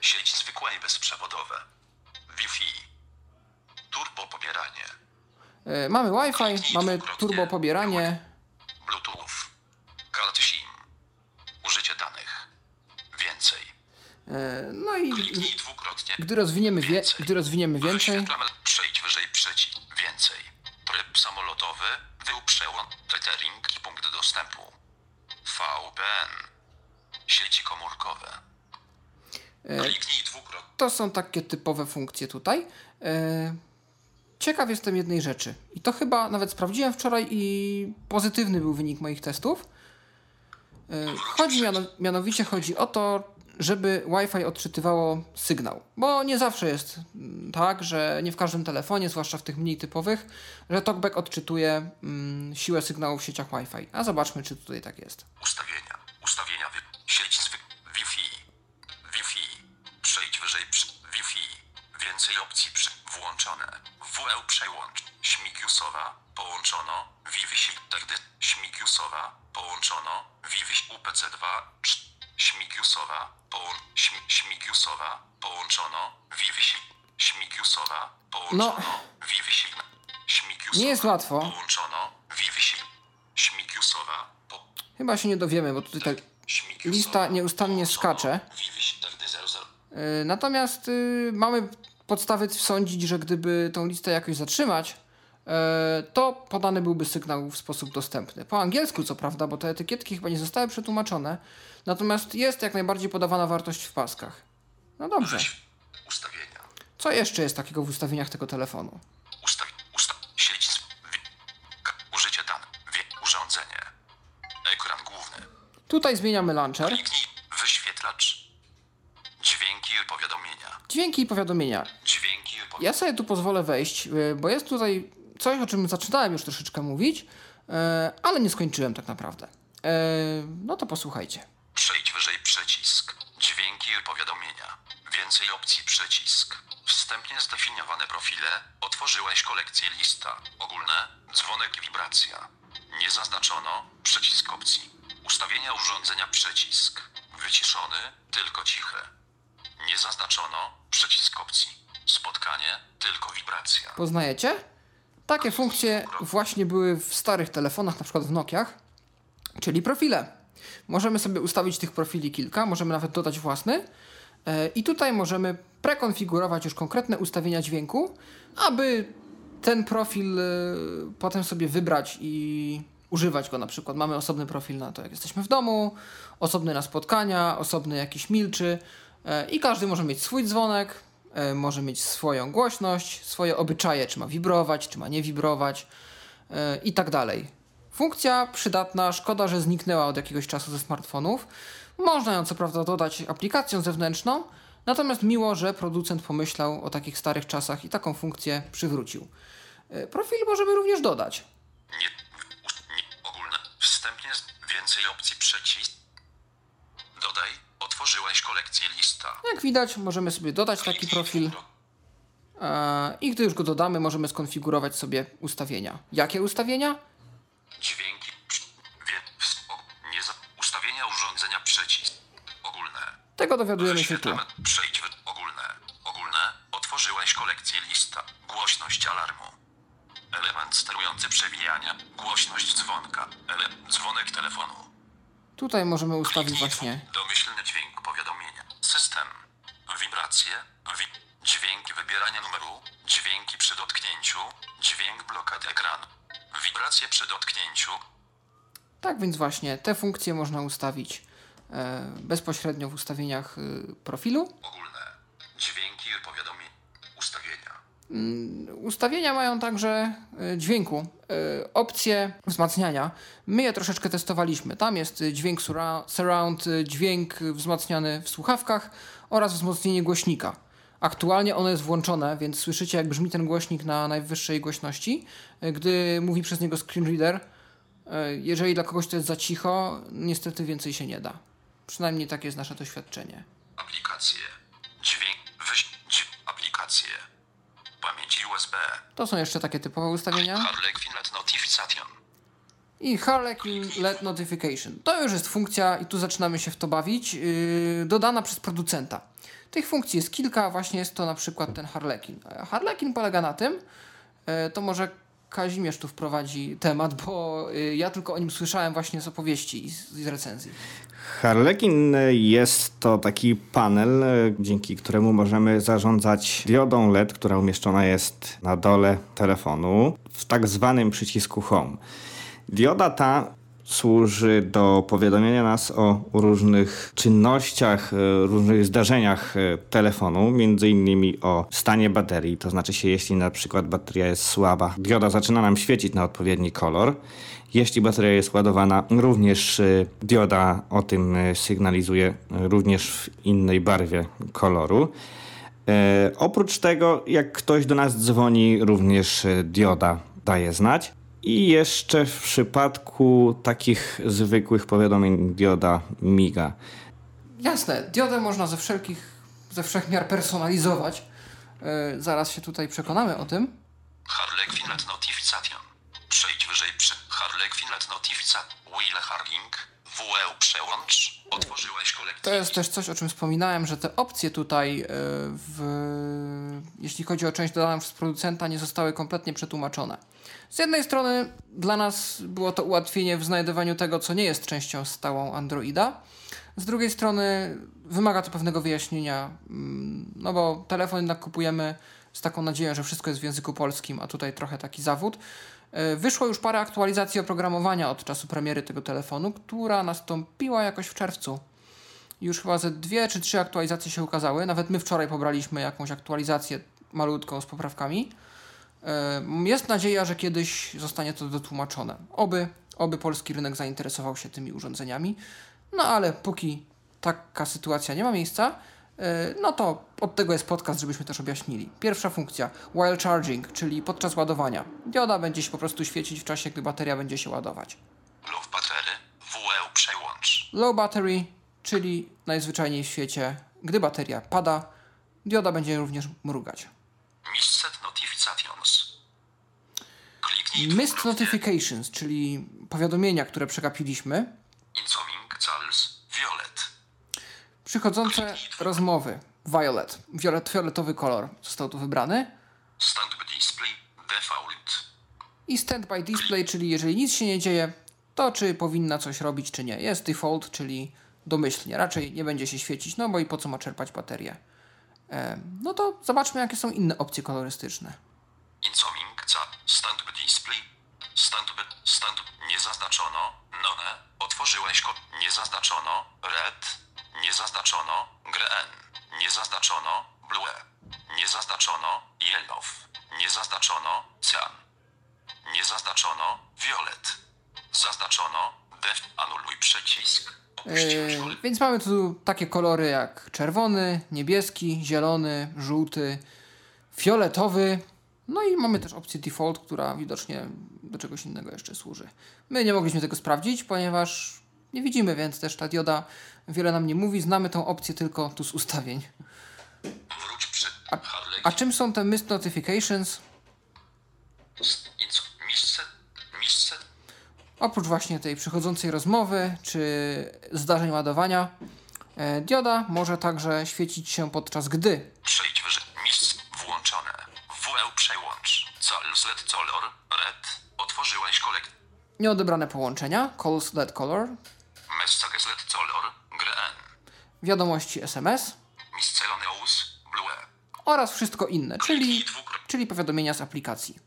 Sieć zwykła i bezprzewodowe. Wi-Fi. Turbo pobieranie. E, Mamy Wi-Fi, mamy turbo pobieranie. Bluetooth. Karty SIM. Użycie danych. Więcej. E, No i Kliknij dwukrotnie. gdy rozwiniemy, wie, Więcej. gdy rozwiniemy więcej. Przejdź wyżej przycisk. Więcej. Tryb samolotowy. Wył przełącz. Tethering i punkt dostępu. VPN. Sieci komórkowe. Kliknij dwukrotnie. to są takie typowe funkcje tutaj. E, Ciekaw jestem jednej rzeczy. I to chyba nawet sprawdziłem wczoraj i pozytywny był wynik moich testów. E, Chodzi miano, mianowicie chodzi o to, żeby Wi-Fi odczytywało sygnał. Bo nie zawsze jest mm, tak, że nie w każdym telefonie, zwłaszcza w tych mniej typowych, że TalkBack odczytuje mm, siłę sygnału w sieciach Wi-Fi. A zobaczmy, czy tutaj tak jest. Ustawienia. Ustawienia. Sieć zwyk... Więcej opcji przy... Włączone. WL przełącz. Śmigiusowa. Połączono. Wi-Fi. Tegdy. Śmigiusowa. Połączono. Wi-Fi. UPC2. Cz- Śmigiusowa. Połą... Śm... Śmigiusowa. Połączono. Wi-Fi. Śmigiusowa. Połączono. Wi-Fi. Śmigiusowa. Nie jest łatwo. Połączono. Wi-Fi. Śmigiusowa. Po... Chyba się nie dowiemy, bo tutaj tak lista nieustannie skacze. Wi-Fi. Tegdy 00. Yy, Natomiast y, mamy podstawy sądzić, że gdyby tą listę jakoś zatrzymać, e, to podany byłby sygnał w sposób dostępny. Po angielsku, co prawda, bo te etykietki chyba nie zostały przetłumaczone, natomiast jest jak najbardziej podawana wartość w paskach. No dobrze. Ustawienia. Co jeszcze jest takiego w ustawieniach tego telefonu? Ustaw... Ustaw... Sieć... z- Wi... K... Użycie danych. Wie... Urządzenie. Ekran główny. Tutaj zmieniamy launcher. Kliknij wyświetlacz. Dźwięki i powiadomienia. Dźwięki i powiadomienia. Dźwięki i powiadomienia. Ja sobie tu pozwolę wejść, y, bo jest tutaj coś, o czym zaczynałem już troszeczkę mówić, e, ale nie skończyłem tak naprawdę. E, No to posłuchajcie. Przejdź wyżej przycisk. Dźwięki i powiadomienia. Więcej opcji przycisk. Wstępnie zdefiniowane profile. Otworzyłeś kolekcję lista. Ogólne. Dzwonek i wibracja. Nie zaznaczono. Przycisk opcji. Ustawienia urządzenia przycisk. Wyciszony. Tylko ciche. Nie zaznaczono. Przycisk opcji. Spotkanie. Tylko wibracja. Poznajecie? Takie funkcje właśnie były w starych telefonach, na przykład w Nokiach, czyli profile. Możemy sobie ustawić tych profili kilka, możemy nawet dodać własny. e, I tutaj możemy prekonfigurować już konkretne ustawienia dźwięku, aby ten profil e, potem sobie wybrać i używać go na przykład. Mamy osobny profil na to, jak jesteśmy w domu, osobny na spotkania, osobny jakiś milczy i każdy może mieć swój dzwonek, e, może mieć swoją głośność, swoje obyczaje, czy ma wibrować, czy ma nie wibrować e, i tak dalej. Funkcja przydatna, szkoda, że zniknęła od jakiegoś czasu ze smartfonów. Można ją co prawda dodać aplikacją zewnętrzną, natomiast miło, że producent pomyślał o takich starych czasach i taką funkcję przywrócił. E, Profil możemy również dodać. Nie, nie, ogólne. Wstępnie więcej opcji przycisk. Dodaj. Otworzyłeś kolekcję lista. Jak widać, możemy sobie dodać taki profil e, i gdy już go dodamy, możemy skonfigurować sobie ustawienia. Jakie ustawienia? Dźwięki. ustawienia urządzenia przycisk. Ogólne. Tego dowiadujemy się tu. Przejdź w ogólne. Ogólne. Otworzyłeś kolekcję lista. Głośność alarmu. Element sterujący przewijania. Głośność dzwonka. Ele, dzwonek telefonu. Tutaj możemy ustawić właśnie Domyślny dźwięk powiadomienia. System. Wibracje. Wi dźwięki wybierania numeru. Dźwięki przy dotknięciu. Dźwięk blokady ekranu. Wibracje przy dotknięciu. Tak więc właśnie te funkcje można ustawić e, bezpośrednio w ustawieniach y, profilu. Ogólne. Dźwięki i powiadomienia. Ustawienia. Mm, Ustawienia mają także y, dźwięku y, opcje wzmacniania. My je troszeczkę testowaliśmy. Tam jest y, dźwięk surround, dźwięk wzmacniany w słuchawkach oraz wzmocnienie głośnika. Aktualnie ono jest włączone, więc słyszycie jak brzmi ten głośnik na najwyższej głośności. Gdy mówi przez niego screenreader, jeżeli dla kogoś to jest za cicho, niestety więcej się nie da. Przynajmniej takie jest nasze doświadczenie. Aplikacje. Dźwięk. Wyś... Aplikacje. USB. To są jeszcze takie typowe ustawienia. Harlequin Let Notification. I Harlequin LED Notification. To już jest funkcja, i tu zaczynamy się w to bawić, yy, dodana przez producenta. Tych funkcji jest kilka, właśnie jest to na przykład ten Harlequin. Harlequin polega na tym, e, to może Kazimierz tu wprowadzi temat, bo y, ja tylko o nim słyszałem właśnie z opowieści i z, z recenzji. Harlequin jest to taki panel, e, dzięki któremu możemy zarządzać diodą LED, która umieszczona jest na dole telefonu w tak zwanym przycisku Home. Dioda ta służy do powiadomienia nas o różnych czynnościach, e, różnych zdarzeniach e, telefonu, między innymi o stanie baterii, to znaczy się jeśli na przykład bateria jest słaba, dioda zaczyna nam świecić na odpowiedni kolor. Jeśli bateria jest ładowana, również y, dioda o tym sygnalizuje, również w innej barwie koloru. E, oprócz tego, jak ktoś do nas dzwoni, również dioda daje znać. I jeszcze w przypadku takich zwykłych powiadomień dioda miga. Jasne, diodę można ze wszelkich, ze wszechmiar personalizować. Yy, zaraz się tutaj przekonamy o tym. Harlequin Let Notification. Przejdź wyżej przy Harlequin Let Notification. Wheel Harling. WE przełącz. Otworzyłeś kolekcję. To jest też coś, o czym wspominałem, że te opcje tutaj, e, w, jeśli chodzi o część dodaną przez producenta, nie zostały kompletnie przetłumaczone. Z jednej strony dla nas było to ułatwienie w znajdowaniu tego, co nie jest częścią stałą Androida. Z drugiej strony wymaga to pewnego wyjaśnienia, mm, no bo telefon jednak kupujemy z taką nadzieją, że wszystko jest w języku polskim, a tutaj trochę taki zawód. E, Wyszło już parę aktualizacji oprogramowania od czasu premiery tego telefonu, która nastąpiła jakoś w czerwcu. Już chyba ze dwie czy trzy aktualizacje się ukazały. Nawet my wczoraj pobraliśmy jakąś aktualizację malutką z poprawkami. E, Jest nadzieja, że kiedyś zostanie to dotłumaczone. Oby, oby polski rynek zainteresował się tymi urządzeniami. No ale póki taka sytuacja nie ma miejsca, e, no to od tego jest podcast, żebyśmy też objaśnili. Pierwsza funkcja, while charging, czyli podczas ładowania. Dioda będzie się po prostu świecić w czasie, gdy bateria będzie się ładować. Low battery. WE przełącz. Low battery, czyli najzwyczajniej w świecie, gdy bateria pada, dioda będzie również mrugać. Misset Notifications. Dwukrotnie. notifications, czyli powiadomienia, które przegapiliśmy, Incoming Charles. Violet. przychodzące rozmowy. Violet, Violet, fioletowy kolor został tu wybrany. Standby display. Default. I standby display, czyli jeżeli nic się nie dzieje, to czy powinna coś robić, czy nie. Jest default, czyli domyślnie. Raczej nie będzie się świecić, no bo i po co ma czerpać baterię. E, no to zobaczmy, jakie są inne opcje kolorystyczne. Incoming ca standby display. Standby stand nie zaznaczono. None. Otworzyłeś ko. Nie zaznaczono. Red. Nie zaznaczono. Green. Nie zaznaczono. Blue. Nie zaznaczono. Yellow. Nie zaznaczono. Cyan. Nie zaznaczono. Violet. Zaznaczono. Def. Anuluj przycisk. Kole- więc mamy tu takie kolory jak czerwony, niebieski, zielony, żółty, fioletowy. No i mamy też opcję default, która widocznie do czegoś innego jeszcze służy. My nie mogliśmy tego sprawdzić, ponieważ nie widzimy, więc też ta dioda wiele nam nie mówi. Znamy tą opcję tylko tu z ustawień. Harley. A czym są te mist notifications? Oprócz właśnie tej przychodzącej rozmowy czy zdarzeń ładowania, e, dioda może także świecić się podczas gdy Przejdź LED color. Red. Otworzyłeś kolekt. nieodebrane połączenia, calls LED color, color. Green. wiadomości SMS Miscellaneous. Blue. oraz wszystko inne, czyli, czyli powiadomienia z aplikacji.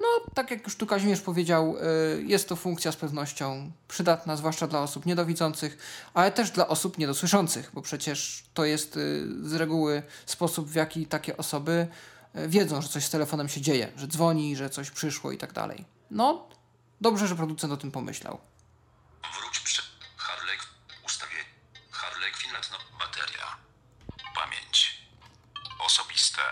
No, tak jak już tu Kazimierz powiedział, y, jest to funkcja z pewnością przydatna, zwłaszcza dla osób niedowidzących, ale też dla osób niedosłyszących, bo przecież to jest y, z reguły sposób, w jaki takie osoby e, wiedzą, że coś z telefonem się dzieje, że dzwoni, że coś przyszło i tak dalej. No, dobrze, że producent o tym pomyślał. Wróć przy... Harley... Ustawienie. Harley Quinletno. Bateria. Pamięć. Osobiste.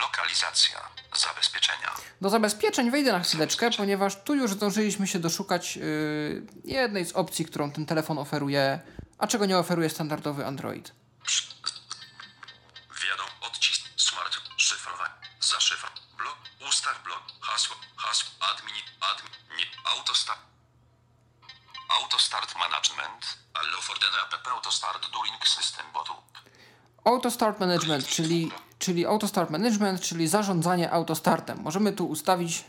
Lokalizacja. Zabezpieczenia. Do zabezpieczeń wejdę na chwileczkę, ponieważ tu już zdążyliśmy się doszukać yy, jednej z opcji, którą ten telefon oferuje, a czego nie oferuje standardowy Android. Autostart during system bootloop. Auto Start Management, czyli, czyli Auto Start Management, czyli zarządzanie autostartem. Możemy tu ustawić,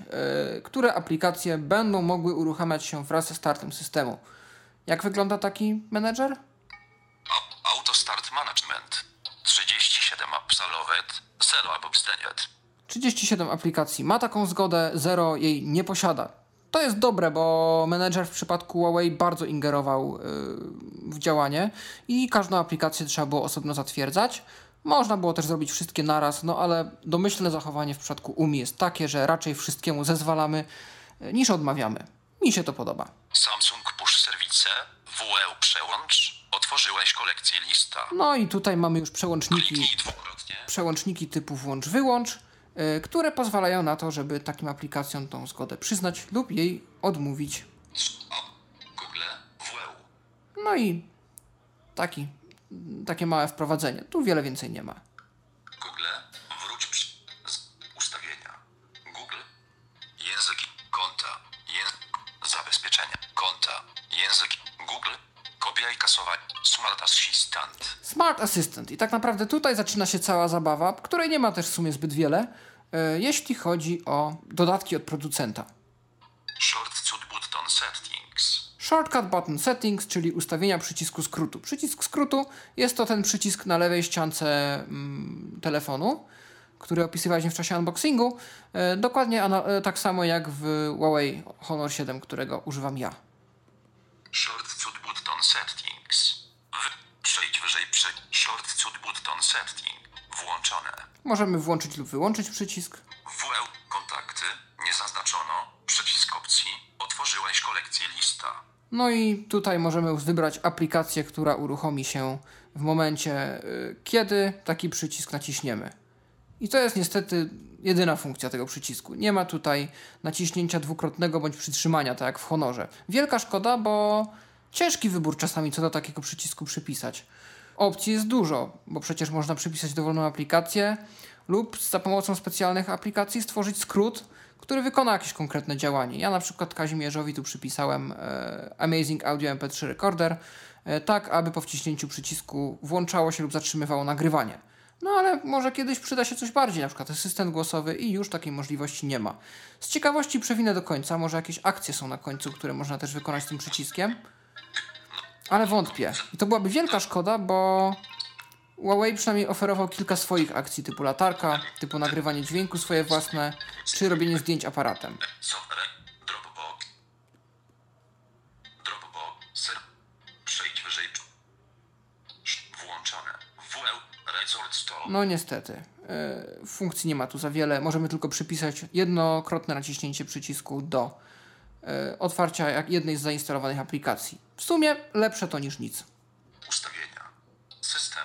yy, które aplikacje będą mogły uruchamiać się wraz ze startem systemu. Jak wygląda taki menedżer? Au- Autostart Management. 37 Absolvet. 0 Abobstenet. 37 aplikacji ma taką zgodę, 0 jej nie posiada. To jest dobre, bo menedżer w przypadku Huawei bardzo ingerował yy, w działanie i każdą aplikację trzeba było osobno zatwierdzać. Można było też zrobić wszystkie naraz, no ale domyślne zachowanie w przypadku UMI jest takie, że raczej wszystkiemu zezwalamy yy, niż odmawiamy. Mi się to podoba. Samsung Push Service. WE Przełącz. Otworzyłeś kolekcję lista. No i tutaj mamy już przełączniki przełączniki typu włącz-wyłącz, y, które pozwalają na to, żeby takim aplikacjom tą zgodę przyznać lub jej odmówić. No i taki, takie małe wprowadzenie. Tu wiele więcej nie ma. Assistant. Smart Assistant. I tak naprawdę tutaj zaczyna się cała zabawa, której nie ma też w sumie zbyt wiele, y, jeśli chodzi o dodatki od producenta. Shortcut button settings. Shortcut Button Settings, czyli ustawienia przycisku skrótu. Przycisk skrótu jest to ten przycisk na lewej ściance mm, telefonu, który opisywaliśmy w czasie unboxingu. E, dokładnie e, tak samo jak w Huawei Honor 7, którego używam ja. Shortcut button settings. Wyżej przy... Shortcut button setting. Włączone. Możemy włączyć lub wyłączyć przycisk. WE. Kontakty. Nie zaznaczono. Przycisk opcji. Otworzyłeś kolekcję lista. No i tutaj możemy wybrać aplikację, która uruchomi się w momencie, y, kiedy taki przycisk naciśniemy. I to jest niestety jedyna funkcja tego przycisku. Nie ma tutaj naciśnięcia dwukrotnego bądź przytrzymania, tak jak w Honorze. Wielka szkoda, bo ciężki wybór czasami co do takiego przycisku przypisać. Opcji jest dużo, bo przecież można przypisać dowolną aplikację lub za pomocą specjalnych aplikacji stworzyć skrót, który wykona jakieś konkretne działanie. Ja na przykład Kazimierzowi tu przypisałem e, Amazing Audio MP3 Recorder, e, tak aby po wciśnięciu przycisku włączało się lub zatrzymywało nagrywanie. No ale może kiedyś przyda się coś bardziej, na przykład asystent głosowy i już takiej możliwości nie ma. Z ciekawości przewinę do końca, może jakieś akcje są na końcu, które można też wykonać tym przyciskiem. Ale wątpię. I to byłaby wielka szkoda, bo Huawei przynajmniej oferował kilka swoich akcji, typu latarka, typu nagrywanie dźwięku swoje własne, czy robienie zdjęć aparatem. No niestety, yy, funkcji nie ma tu za wiele. Możemy tylko przypisać jednokrotne naciśnięcie przycisku do otwarcia jak jednej z zainstalowanych aplikacji. W sumie lepsze to niż nic. Ustawienia. System.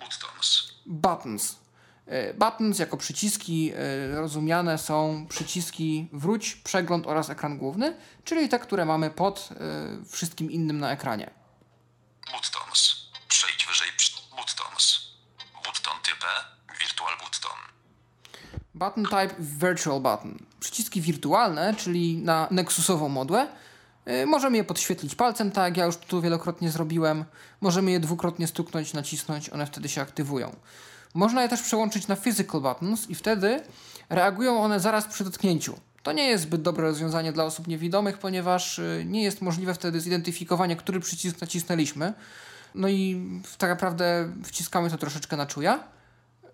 Buttons. Buttons. Y, Buttons jako przyciski y, rozumiane są przyciski wróć, przegląd oraz ekran główny, czyli te, które mamy pod wszystkim innym na ekranie. Buttons. Przejdź wyżej. przy- Buttons. Button type. Virtual button. Button type virtual button. Przyciski wirtualne, czyli na Nexusową modłę. y, Możemy je podświetlić palcem, tak jak ja już tu wielokrotnie zrobiłem. Możemy je dwukrotnie stuknąć, nacisnąć, one wtedy się aktywują. Można je też przełączyć na physical buttons i wtedy reagują one zaraz przy dotknięciu. To nie jest zbyt dobre rozwiązanie dla osób niewidomych, ponieważ y, nie jest możliwe wtedy zidentyfikowanie, który przycisk nacisnęliśmy. No i tak naprawdę wciskamy to troszeczkę na czuja.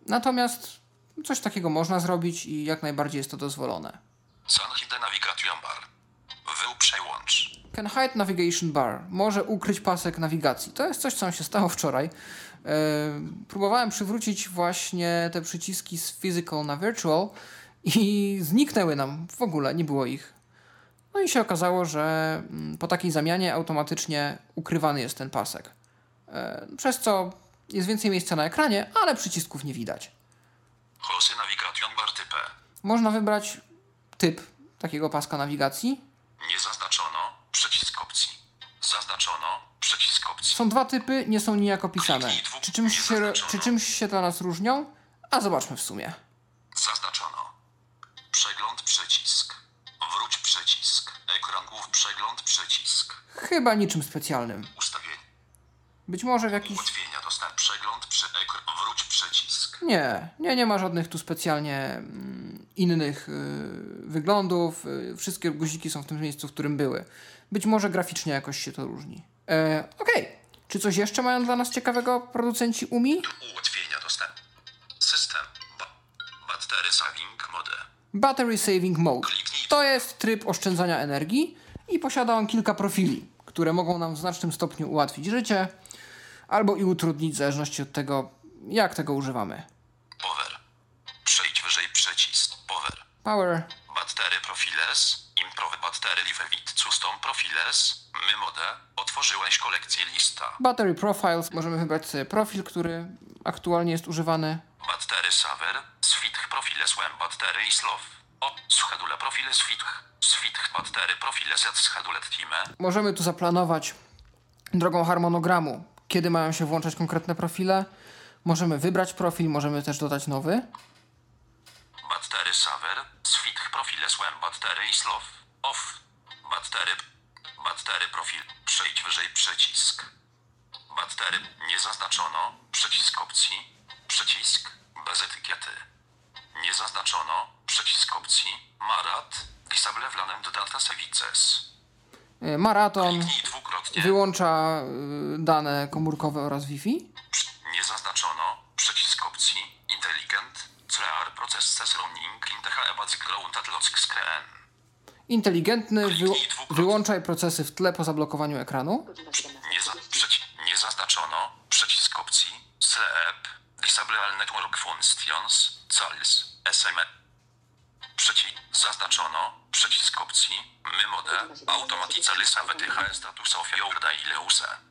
Natomiast coś takiego można zrobić i jak najbardziej jest to dozwolone. Sanhide Navigation Bar. Wył przełącz. Can hide navigation bar. Może ukryć pasek nawigacji. To jest coś, co nam się stało wczoraj. E, próbowałem przywrócić właśnie te przyciski z physical na virtual i zniknęły nam w ogóle, nie było ich. No i się okazało, że mm, po takiej zamianie automatycznie ukrywany jest ten pasek. E, przez co jest więcej miejsca na ekranie, ale przycisków nie widać. Jose Navigation bar type. Można wybrać typ takiego paska nawigacji. Nie zaznaczono. Przycisk opcji. Zaznaczono. Przycisk opcji. Są dwa typy, nie są nijak opisane. Czy czymś się, czy czymś się dla nas różnią? A zobaczmy w sumie. Zaznaczono. Przegląd przycisk. Wróć przycisk. Ekran głów przegląd przycisk. Chyba niczym specjalnym. Ustawienie. Być może w jakiś... Ułatwienia dostęp. Przegląd przy ekran. Wróć przycisk. Nie, nie, nie ma żadnych tu specjalnie mm, innych y, wyglądów. Y, wszystkie guziki są w tym miejscu, w którym były. Być może graficznie jakoś się to różni. E, Okej. Czy coś jeszcze mają dla nas ciekawego producenci UMI? Ułatwienia dostęp. System. Ba battery saving mode. Battery Saving Mode. To jest tryb oszczędzania energii i posiada on kilka profili, które mogą nam w znacznym stopniu ułatwić życie albo i utrudnić w zależności od tego, jak tego używamy. Power. Przejdź wyżej przycisk. Power. Power, Battery profiles. Improve battery live custom profiles. My mode. Otworzyłeś kolekcję lista. Battery Profiles, możemy wybrać sobie profil, który aktualnie jest używany. Battery saver. Switch profiles łem battery i slow. O. Schedule profile switch. Switch battery profile z schedule time. Możemy tu zaplanować drogą harmonogramu, kiedy mają się włączać konkretne profile. Możemy wybrać profil, możemy też dodać nowy. Battery saver. Switch profiles łem battery i slow. Off. Battery. Battery profil. Przejdź wyżej przycisk. Battery. Nie zaznaczono. Przycisk opcji. Przycisk. Bez etykiety. Nie zaznaczono. Przycisk opcji. Marat. Disable wlanem do data services. E, Maraton wyłącza y, dane komórkowe oraz Wi-Fi. Nie zaznaczono. Przycisk opcji. Intelligent. CR processes running in the background at lock screen. Inteligentny wyłączaj procesy w tle po zablokowaniu ekranu. Nie, za, nie zaznaczono. Przycisk opcji. Sleep. Disable all network functions. Cals. SMS. Przycisk. Zaznaczono. Przycisk opcji. My mode. Automatically save the status of your daily use.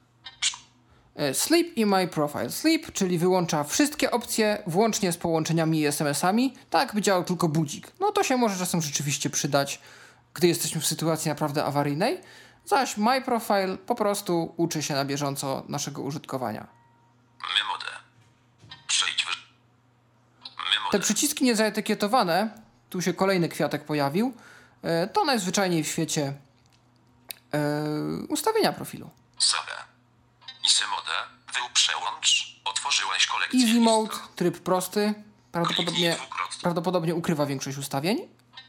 E, Sleep in my profile. Sleep, czyli wyłącza wszystkie opcje, włącznie z połączeniami i SMS-ami, tak by działał tylko budzik. No to się może czasem rzeczywiście przydać, gdy jesteśmy w sytuacji naprawdę awaryjnej. Zaś my profile po prostu uczy się na bieżąco naszego użytkowania. Przejdź w... Te przyciski niezaetykietowane, tu się kolejny kwiatek pojawił, e, to najzwyczajniej w świecie e, ustawienia profilu. Save. Isy mode. Wył przełącz. Otworzyłeś kolekcję Easy mode, tryb prosty, prawdopodobnie, prawdopodobnie ukrywa większość ustawień.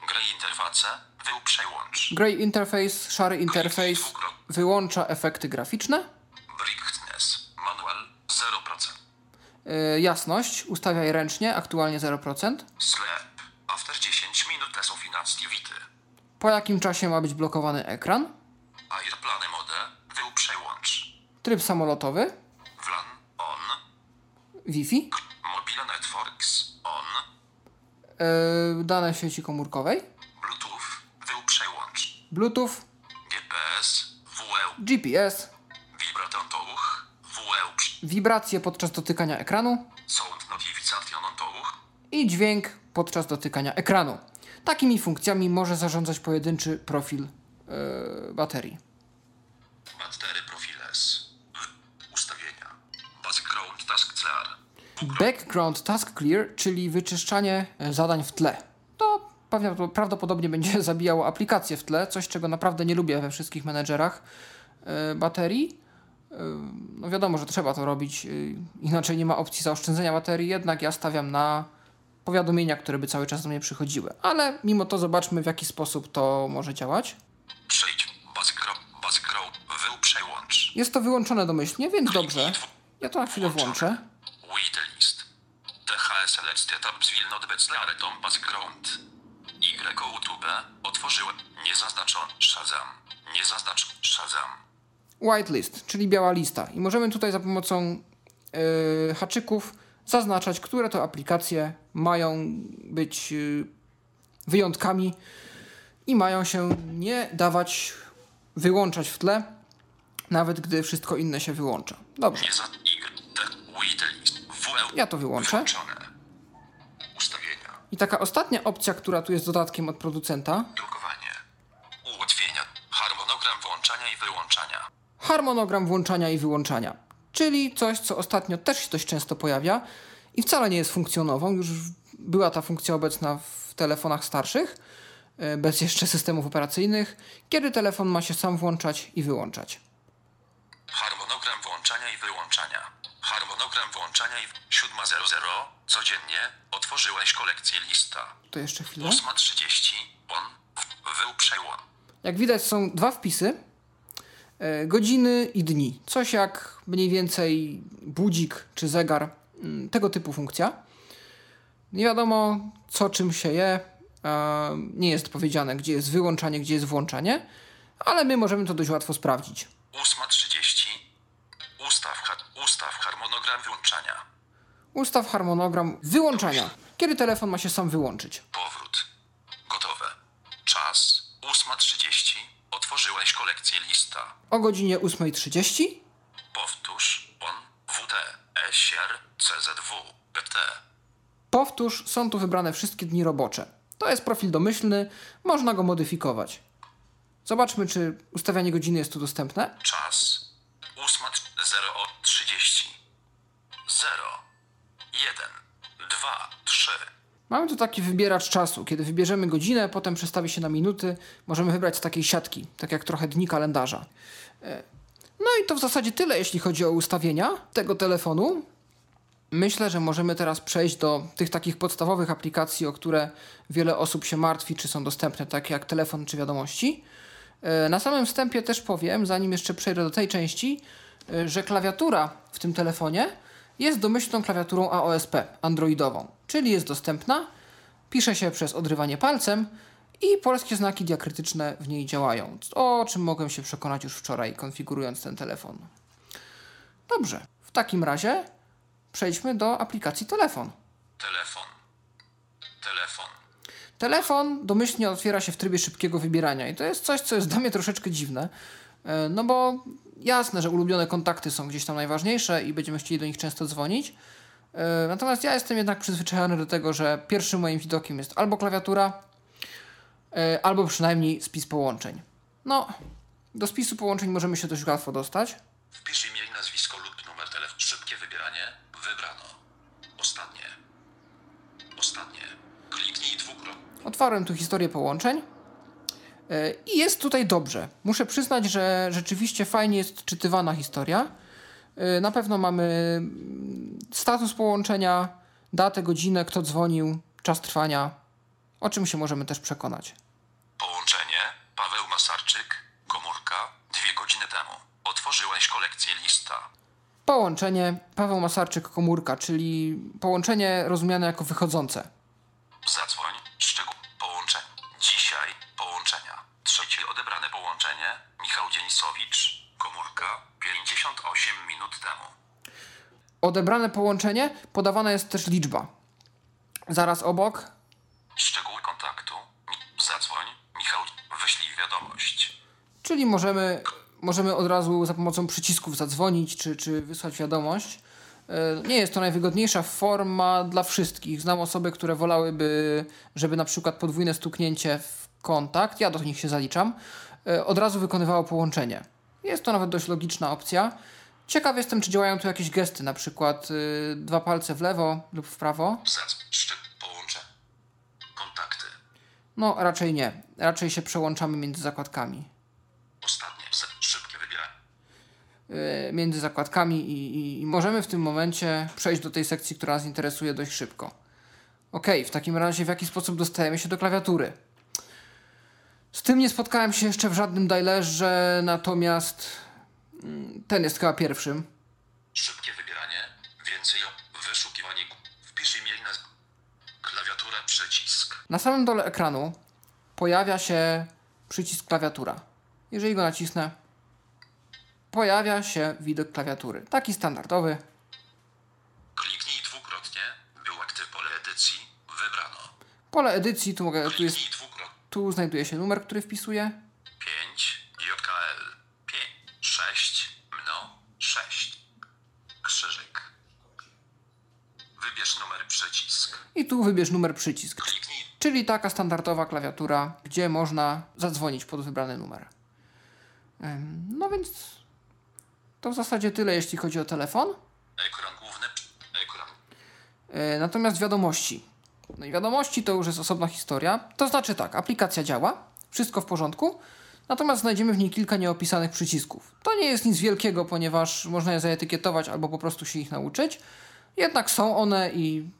Grey interface. Wył przełącz. Grey interface, szary interface wyłącza efekty graficzne. Brightness. Manual. 0%. E, jasność ustawiaj ręcznie, aktualnie 0%. Sleep. After 10 minut of inactivity. Po jakim czasie ma być blokowany ekran? Airplane. Tryb samolotowy, WLAN. On. Wi-Fi, Mobile networks. On. e, dane sieci komórkowej, Bluetooth. Wył przełącz. Bluetooth, GPS. WL. GPS, Vibraton touch. WL. wibracje podczas dotykania ekranu Sound notification on touch. i dźwięk podczas dotykania ekranu. Takimi funkcjami może zarządzać pojedynczy profil e, baterii. Background Task Clear, czyli wyczyszczanie e, zadań w tle. To prawdopodobnie będzie [laughs] zabijało aplikacje w tle, coś czego naprawdę nie lubię we wszystkich menedżerach e, baterii. E, No wiadomo, że trzeba to robić, inaczej nie ma opcji zaoszczędzenia baterii, jednak ja stawiam na powiadomienia, które by cały czas do mnie przychodziły. Ale mimo to zobaczmy w jaki sposób to może działać. Przejdź. Background. Background. Wył przełącz. Jest to wyłączone domyślnie, więc dobrze. Ja to na chwilę włączę. Select Tabs will not be Background. YouTube. Otworzyłem. Niezaznaczony. Shazam. Nie zaznacz. Shazam. whitelist, czyli biała lista. I możemy tutaj za pomocą yy, haczyków zaznaczać, które to aplikacje mają być yy, wyjątkami i mają się nie dawać wyłączać w tle, nawet gdy wszystko inne się wyłącza. Dobrze, Nie. Y. Ja to wyłączę. I taka ostatnia opcja, która tu jest dodatkiem od producenta, Drukowanie. Ułatwienia. Harmonogram włączania i wyłączania. harmonogram włączania i wyłączania, czyli coś, co ostatnio też się dość często pojawia i wcale nie jest funkcją nową. Już była ta funkcja obecna w telefonach starszych, e, bez jeszcze systemów operacyjnych, kiedy telefon ma się sam włączać i wyłączać. Harmonogram włączania i wyłączania. Harmonogram włączania i... 7.00. Codziennie. Otworzyłeś kolekcję lista. To jeszcze chwilę. 8.30. On. Wył przełom. Jak widać, są dwa wpisy: e, godziny i dni. Coś jak mniej więcej budzik czy zegar, mm, tego typu funkcja. Nie wiadomo, co czym się je. Nie jest powiedziane, gdzie jest wyłączanie, gdzie jest włączanie, ale my możemy to dość łatwo sprawdzić. 8.30. Ustaw, ha- ustaw harmonogram wyłączania. Ustaw harmonogram wyłączania. Kiedy telefon ma się sam wyłączyć? Powrót. Gotowe. Czas. 8.30. Otworzyłeś kolekcję lista. O godzinie 8.30 Powtórz. On. WT. SR. CZW. PT. powtórz, są tu wybrane wszystkie dni robocze. To jest profil domyślny, można go modyfikować. Zobaczmy, czy ustawianie godziny jest tu dostępne. Czas. 8.30. 0. 1. 2. 3. Mamy tu taki wybieracz czasu. Kiedy wybierzemy godzinę, potem przestawi się na minuty, możemy wybrać z takiej siatki, tak jak trochę dni kalendarza. E, No i to w zasadzie tyle, jeśli chodzi o ustawienia tego telefonu. Myślę, że możemy teraz przejść do tych takich podstawowych aplikacji, o które wiele osób się martwi, czy są dostępne, takie jak telefon czy wiadomości. E, Na samym wstępie też powiem, zanim jeszcze przejdę do tej części, że klawiatura w tym telefonie jest domyślną klawiaturą AOSP, androidową, czyli jest dostępna, pisze się przez odrywanie palcem i polskie znaki diakrytyczne w niej działają, o czym mogłem się przekonać już wczoraj, konfigurując ten telefon. Dobrze, w takim razie przejdźmy do aplikacji telefon. Telefon. Telefon. Telefon domyślnie otwiera się w trybie szybkiego wybierania i to jest coś, co jest dla mnie troszeczkę dziwne, e, no bo jasne, że ulubione kontakty są gdzieś tam najważniejsze i będziemy chcieli do nich często dzwonić, e, natomiast ja jestem jednak przyzwyczajony do tego, że pierwszym moim widokiem jest albo klawiatura, e, albo przynajmniej spis połączeń. No, do spisu połączeń możemy się dość łatwo dostać. Wpisz imię i nazwisko lub numer telefonu. Szybkie wybieranie. Wybrano. Ostatnie. Ostatnie. Kliknij dwukrotnie. Otwarłem tu historię połączeń i jest tutaj dobrze. Muszę przyznać, że rzeczywiście fajnie jest czytywana historia. E, Na pewno mamy mm, status połączenia, datę, godzinę, kto dzwonił, czas trwania, o czym się możemy też przekonać. Połączenie. Paweł Masarczyk. Komórka. Dwie godziny temu. Otworzyłeś kolekcję lista. Połączenie Paweł Masarczyk komórka, czyli połączenie rozumiane jako wychodzące. Zadzwoń. Odebrane połączenie podawana jest też liczba. Zaraz obok Szczegóły kontaktu. Zadzwoń. Michał. Wyślij wiadomość. Czyli możemy, możemy od razu za pomocą przycisków zadzwonić czy, czy wysłać wiadomość. E, Nie jest to najwygodniejsza forma dla wszystkich. Znam osoby, które wolałyby, żeby na przykład podwójne stuknięcie w kontakt, ja do nich się zaliczam, e, od razu wykonywało połączenie. Jest to nawet dość logiczna opcja. Ciekaw jestem, czy działają tu jakieś gesty, na przykład y, dwa palce w lewo lub w prawo. Połączenie. Kontakty. No, raczej nie. Raczej się przełączamy między zakładkami. Ostatnie. Szybkie wybieranie. y, między zakładkami i, i, i możemy w tym momencie przejść do tej sekcji, która nas interesuje dość szybko. Ok, w takim razie w jaki sposób dostajemy się do klawiatury? Z tym nie spotkałem się jeszcze w żadnym dialerze, natomiast ten jest chyba pierwszym. Szybkie wybieranie. Więcej wyszukiwanie. Wpisz imię i nazw... Klawiatura przycisk. Na samym dole ekranu pojawia się przycisk klawiatura. Jeżeli go nacisnę, pojawia się widok klawiatury. Taki standardowy. Kliknij dwukrotnie, by aktyw pole edycji wybrano. Pole edycji, tu, mogę, tu, jest, tu znajduje się numer, który wpisuję. 5, JKL, 5, 6, mno, 6. Krzyżyk. Wybierz numer przycisk. I tu wybierz numer przycisk. Kliknij Czyli taka standardowa klawiatura, gdzie można zadzwonić pod wybrany numer. No więc to w zasadzie tyle, jeśli chodzi o telefon. ekran główny, ekran. E, Natomiast wiadomości. No i wiadomości to już jest osobna historia. To znaczy tak, aplikacja działa, wszystko w porządku, natomiast znajdziemy w niej kilka nieopisanych przycisków. To nie jest nic wielkiego, ponieważ można je zaetykietować albo po prostu się ich nauczyć. Jednak są one i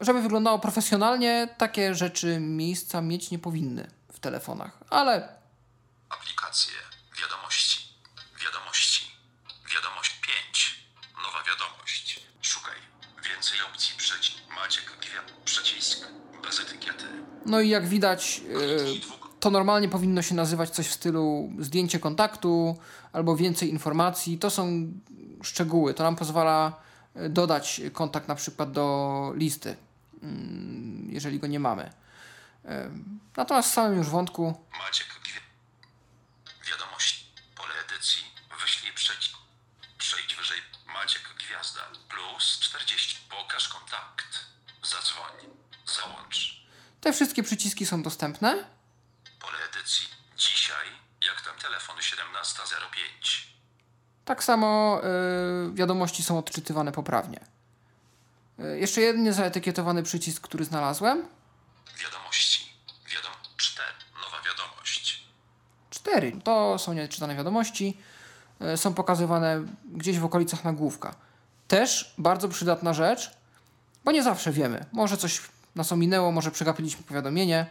żeby wyglądało profesjonalnie, takie rzeczy miejsca mieć nie powinny w telefonach. Ale Aplikacje, wiadomości, wiadomości, wiadomość 5, nowa wiadomość. Szukaj, więcej opcji przycisk, Maciek, kwiat, przycisk, bez etykiety. no i jak widać, e, to normalnie powinno się nazywać coś w stylu zdjęcie kontaktu albo więcej informacji. To są szczegóły. To nam pozwala e, dodać kontakt na przykład do listy, jeżeli go nie mamy. Natomiast w samym już wątku Maciek. Wiadomość, pole edycji, wyślij przycisk. Przejdź wyżej, Maciek, gwiazda, plus 40, pokaż kontakt. Zadzwoń, załącz. te wszystkie przyciski są dostępne. Pole edycji, dzisiaj, jak tam telefon 1705. Tak samo y, wiadomości są odczytywane poprawnie. Y, jeszcze jeden niezaetykietowany przycisk, który znalazłem. Wiadomości, wiadom, 4, nowa wiadomość. Cztery. To są nieczytane wiadomości. y, Są pokazywane gdzieś w okolicach nagłówka. Też bardzo przydatna rzecz, bo nie zawsze wiemy. Może coś nas ominęło, może przegapiliśmy powiadomienie.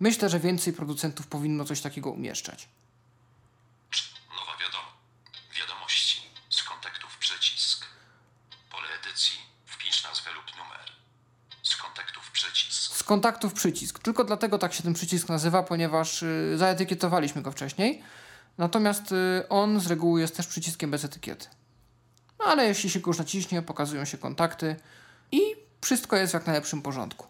Myślę, że więcej producentów powinno coś takiego umieszczać. Nowa wiadom, wiadomości, z kontaktów przycisk. Pole edycji, wpisz nazwę lub numer. Z kontaktów przycisk. Z kontaktów przycisk. Tylko dlatego tak się ten przycisk nazywa, ponieważ y, zaetykietowaliśmy go wcześniej. Natomiast y, on z reguły jest też przyciskiem bez etykiety. No ale jeśli się go już naciśnie, pokazują się kontakty i wszystko jest w jak najlepszym porządku.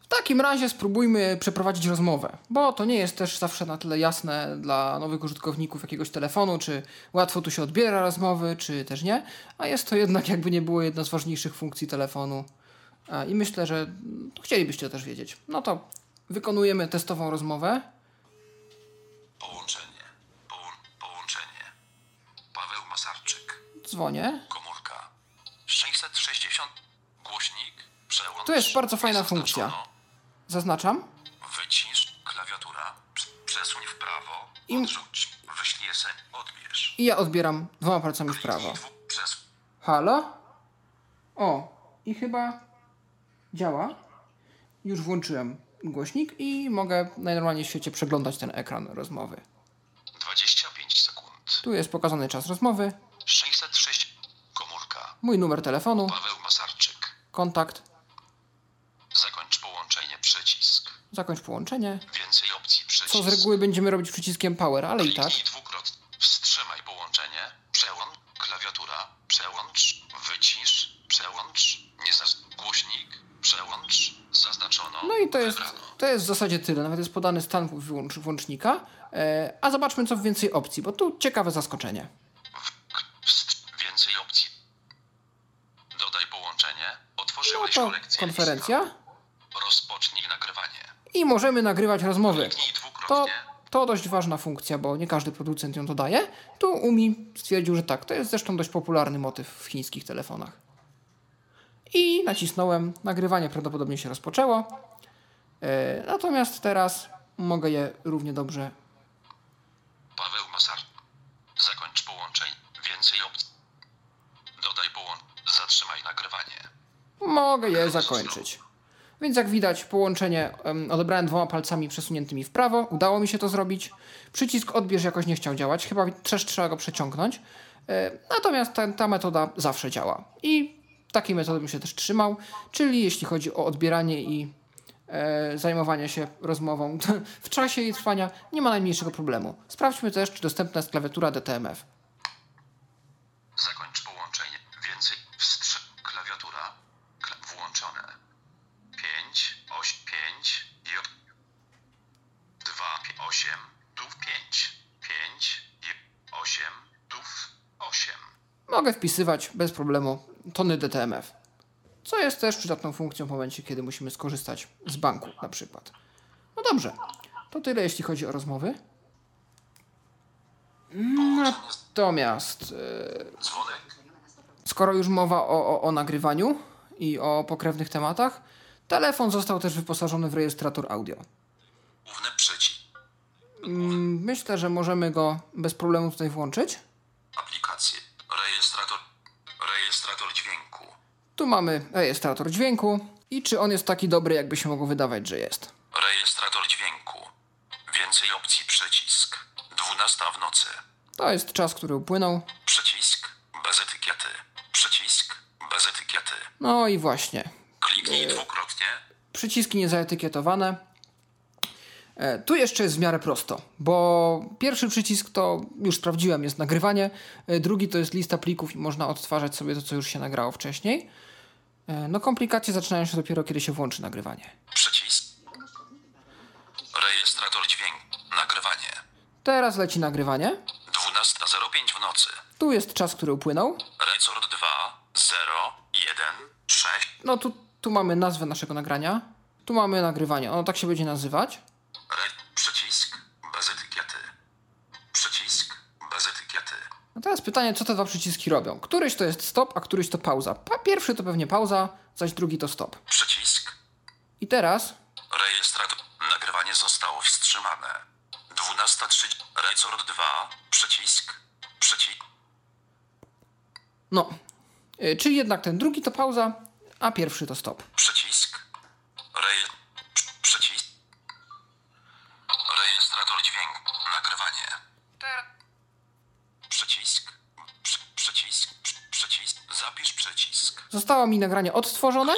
W takim razie spróbujmy przeprowadzić rozmowę, bo to nie jest też zawsze na tyle jasne dla nowych użytkowników jakiegoś telefonu, czy łatwo tu się odbiera rozmowy, czy też nie, a jest to jednak jakby nie było jedna z ważniejszych funkcji telefonu. A, I myślę, że chcielibyście też wiedzieć. No to wykonujemy testową rozmowę. Połączenie. Połą połączenie. Paweł Masarczyk. Dzwonię. Komórka. 660. Głośnik. Przełącz. Tu jest bardzo fajna funkcja. Zaznaczam. Wycisz. Klawiatura. Prz- Przesuń w prawo. I- Odrzuć. Wyślij SN. Odbierz. I ja odbieram dwoma palcami w prawo. Halo? O, i chyba działa. Już włączyłem głośnik i mogę najnormalniej w świecie przeglądać ten ekran rozmowy. 25 sekund. Tu jest pokazany czas rozmowy, 606. Komórka. mój numer telefonu, Paweł Masarczyk. kontakt, Zakończ połączenie przycisk. zakończ połączenie. Więcej opcji przycisk. Co z reguły będziemy robić przyciskiem power, ale i tak. Kliknij dwukrotnie. Wstrzymaj połączenie. Przełącz. Klawiatura. Przełącz. Wycisz. Przełącz. Nie zaz... Głośnik. Przełącz. Zaznaczono. No i to jest, Wybrano. To jest w zasadzie tyle. Nawet jest podany stan wyłącz, włącznika. E, a zobaczmy co w więcej opcji, bo tu ciekawe zaskoczenie. Więcej opcji. Dodaj połączenie. No Otworzyłeś to kolekcję konferencja listów. Rozpocznij nagrywanie. i możemy nagrywać rozmowy. To, to dość ważna funkcja, bo nie każdy producent ją dodaje. Tu Umi stwierdził, że tak. To jest zresztą dość popularny motyw w chińskich telefonach. I nacisnąłem. Nagrywanie prawdopodobnie się rozpoczęło. E, natomiast teraz mogę je równie dobrze. Paweł Masar. Zakończ połączenie. Więcej opcji. Dodaj połączenie. Zatrzymaj nagrywanie. Mogę je zakończyć. Więc jak widać, połączenie em, odebrałem dwoma palcami przesuniętymi w prawo. Udało mi się to zrobić. Przycisk odbierz jakoś nie chciał działać. Chyba też trzeba go przeciągnąć. E, natomiast ta, ta metoda zawsze działa. I takiej metody bym się też trzymał. Czyli jeśli chodzi o odbieranie i e, zajmowanie się rozmową [laughs] w czasie jej trwania, nie ma najmniejszego problemu. Sprawdźmy też, czy dostępna jest klawiatura DTMF. Zakończ połączenie. Więcej wstrz... Klawiatura. Kla... Włączone. 5, 8, 5, J. 2, 8, tu 5, 5, 8, tu 8. Mogę wpisywać bez problemu tony DTMF, co jest też przydatną funkcją w momencie, kiedy musimy skorzystać z banku na przykład. No dobrze, to tyle jeśli chodzi o rozmowy. Natomiast e, skoro już mowa o, o, o nagrywaniu i o pokrewnych tematach, telefon został też wyposażony w rejestrator audio. Główny przycisk. Mm, Myślę, że możemy go bez problemu tutaj włączyć. Aplikacje. Rejestrator. Rejestrator dźwięku. Tu mamy rejestrator dźwięku i czy on jest taki dobry, jakby się mogło wydawać, że jest. Rejestrator dźwięku. Więcej opcji przycisk. 12 w nocy. To jest czas, który upłynął. Przycisk. Bez etykiety. Przycisk. Bez etykiety. No i właśnie. Kliknij dwukrotnie. Przyciski niezaetykietowane. E, tu jeszcze jest w miarę prosto, bo pierwszy przycisk to już sprawdziłem, jest nagrywanie. E, drugi to jest lista plików i można odtwarzać sobie to, co już się nagrało wcześniej. E, no komplikacje zaczynają się dopiero, kiedy się włączy nagrywanie. Przycisk. Rejestrator dźwięku. Nagrywanie. Teraz leci nagrywanie. 12.05 w nocy. Tu jest czas, który upłynął. Resort 2, 0, 1, 6. No tu, tu mamy nazwę naszego nagrania. Tu mamy nagrywanie. Ono tak się będzie nazywać. Re... Przycisk. Bez etykiety. Przycisk. Bez etykiety. No teraz pytanie, co te dwa przyciski robią? Któryś to jest stop, a któryś to pauza. Pa pierwszy to pewnie pauza, zaś drugi to stop. Przycisk. I teraz Rejestrator. Nagrywanie zostało wstrzymane. 12.30. Resort 2. Przycisk. Przycisk. No, y, czyli jednak ten drugi to pauza, a pierwszy to stop. Przycisk. Reje... przy- Przycisk. Rejestrator dźwięku. Nagrywanie. Przycisk. Przy... Przycisk. Przy... Przycisk. Zapisz przycisk. Zostało mi nagranie odtworzone,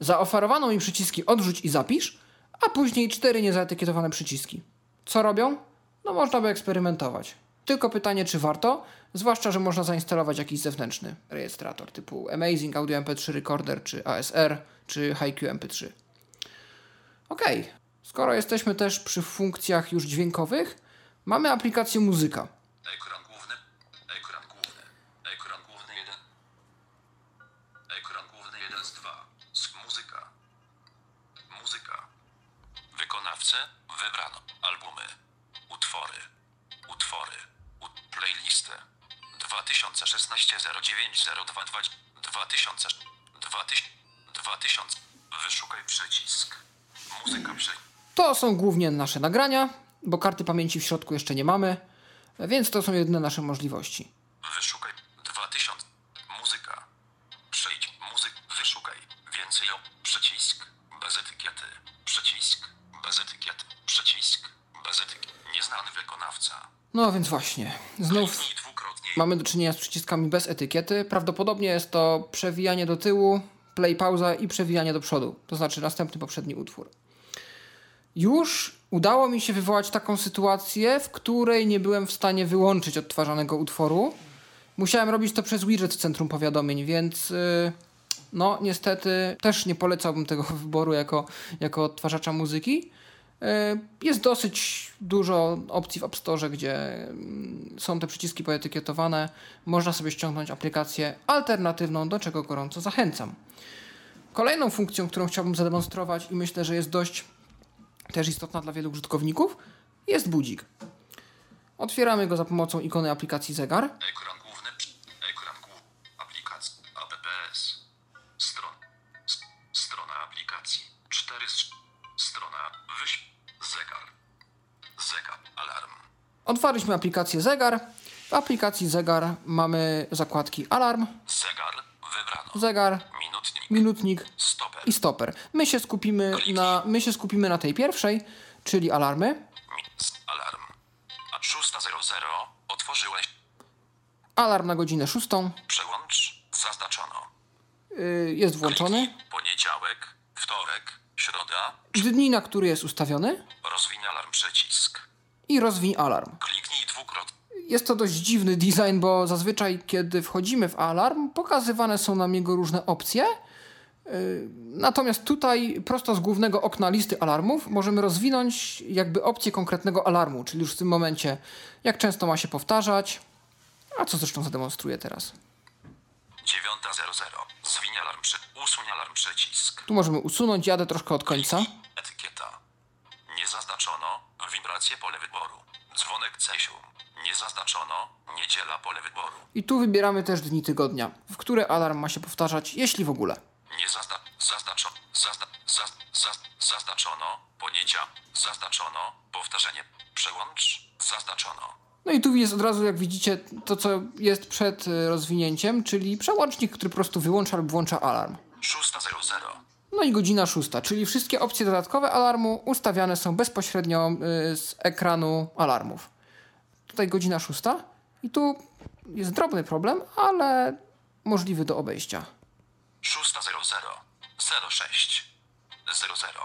zaoferowano mi przyciski odrzuć i zapisz, a później cztery niezaetykietowane przyciski. Co robią? No można by eksperymentować. Tylko pytanie, czy warto? Zwłaszcza, że można zainstalować jakiś zewnętrzny rejestrator typu Amazing Audio MP3 Recorder, czy ASR, czy HiQ MP3. Okej, skoro jesteśmy też przy funkcjach już dźwiękowych, mamy aplikację Muzyka. 09 02 2000 2000 2000 Wyszukaj przycisk. Muzyka przy... To są głównie nasze nagrania, bo karty pamięci w środku jeszcze nie mamy, więc to są jedyne nasze możliwości. Wyszukaj 2000. Muzyka. Przejdź muzyk. Wyszukaj. Więcej o przycisk. Bez etykiety. Przycisk. Bez etykiety. Przycisk. Bez etykiety. Nieznany wykonawca. No więc właśnie, znów. Mamy do czynienia z przyciskami bez etykiety. Prawdopodobnie jest to przewijanie do tyłu, play pauza i przewijanie do przodu, to znaczy następny poprzedni utwór. Już udało mi się wywołać taką sytuację, w której nie byłem w stanie wyłączyć odtwarzanego utworu. Musiałem robić to przez widget w centrum powiadomień, więc yy, no niestety też nie polecałbym tego [laughs] wyboru jako, jako odtwarzacza muzyki. Yy, Jest dosyć dużo opcji w App Store, gdzie mm, są te przyciski poetykietowane. Można sobie ściągnąć aplikację alternatywną, do czego gorąco zachęcam. Kolejną funkcją, którą chciałbym zademonstrować i myślę, że jest dość też istotna dla wielu użytkowników, jest budzik. Otwieramy go za pomocą ikony aplikacji zegar. Ekran Otwarliśmy aplikację zegar. W aplikacji zegar mamy zakładki alarm, Zegar. Wybrano. zegar, Minutnik. minutnik Stoper. i stoper. My się skupimy na, my się skupimy na tej pierwszej, czyli alarmy. Alarm. A 6.00 otworzyłeś. Alarm na godzinę 6 Przełącz. Zaznaczono. yy, jest włączony. Kliknij Poniedziałek, wtorek, Środa. dni, na który jest ustawiony Rozwiń alarm przycisk. I rozwiń alarm. Kliknij dwukrotnie. Jest to dość dziwny design, bo zazwyczaj, kiedy wchodzimy w alarm, pokazywane są nam jego różne opcje. Yy, Natomiast tutaj, prosto z głównego okna listy alarmów, możemy rozwinąć jakby opcję konkretnego alarmu, czyli już w tym momencie, jak często ma się powtarzać, a co zresztą zademonstruję teraz. 9.00. Zwiń alarm przy... Usuń alarm przycisk. Tu możemy usunąć, jadę troszkę od końca. Etykieta. Nie zaznaczono. Wibracje pole wyboru. Dzwonek Cesium. Nie zaznaczono. Niedziela pole wyboru. I tu wybieramy też dni tygodnia, w które alarm ma się powtarzać, jeśli w ogóle. Nie zazna... Zaznaczono. Zazna... Zaz... Zaz... Zaznaczono. Poniecia... Zaznaczono. Powtarzanie. Przełącz. Zaznaczono. No i tu jest od razu, jak widzicie, to co jest przed e, rozwinięciem, czyli przełącznik, który po prostu wyłącza lub włącza alarm. 6.00. No i godzina szósta, czyli wszystkie opcje dodatkowe alarmu ustawiane są bezpośrednio y, z ekranu alarmów. Tutaj godzina szósta i tu jest drobny problem, ale możliwy do obejścia. 6.00. 06. 00.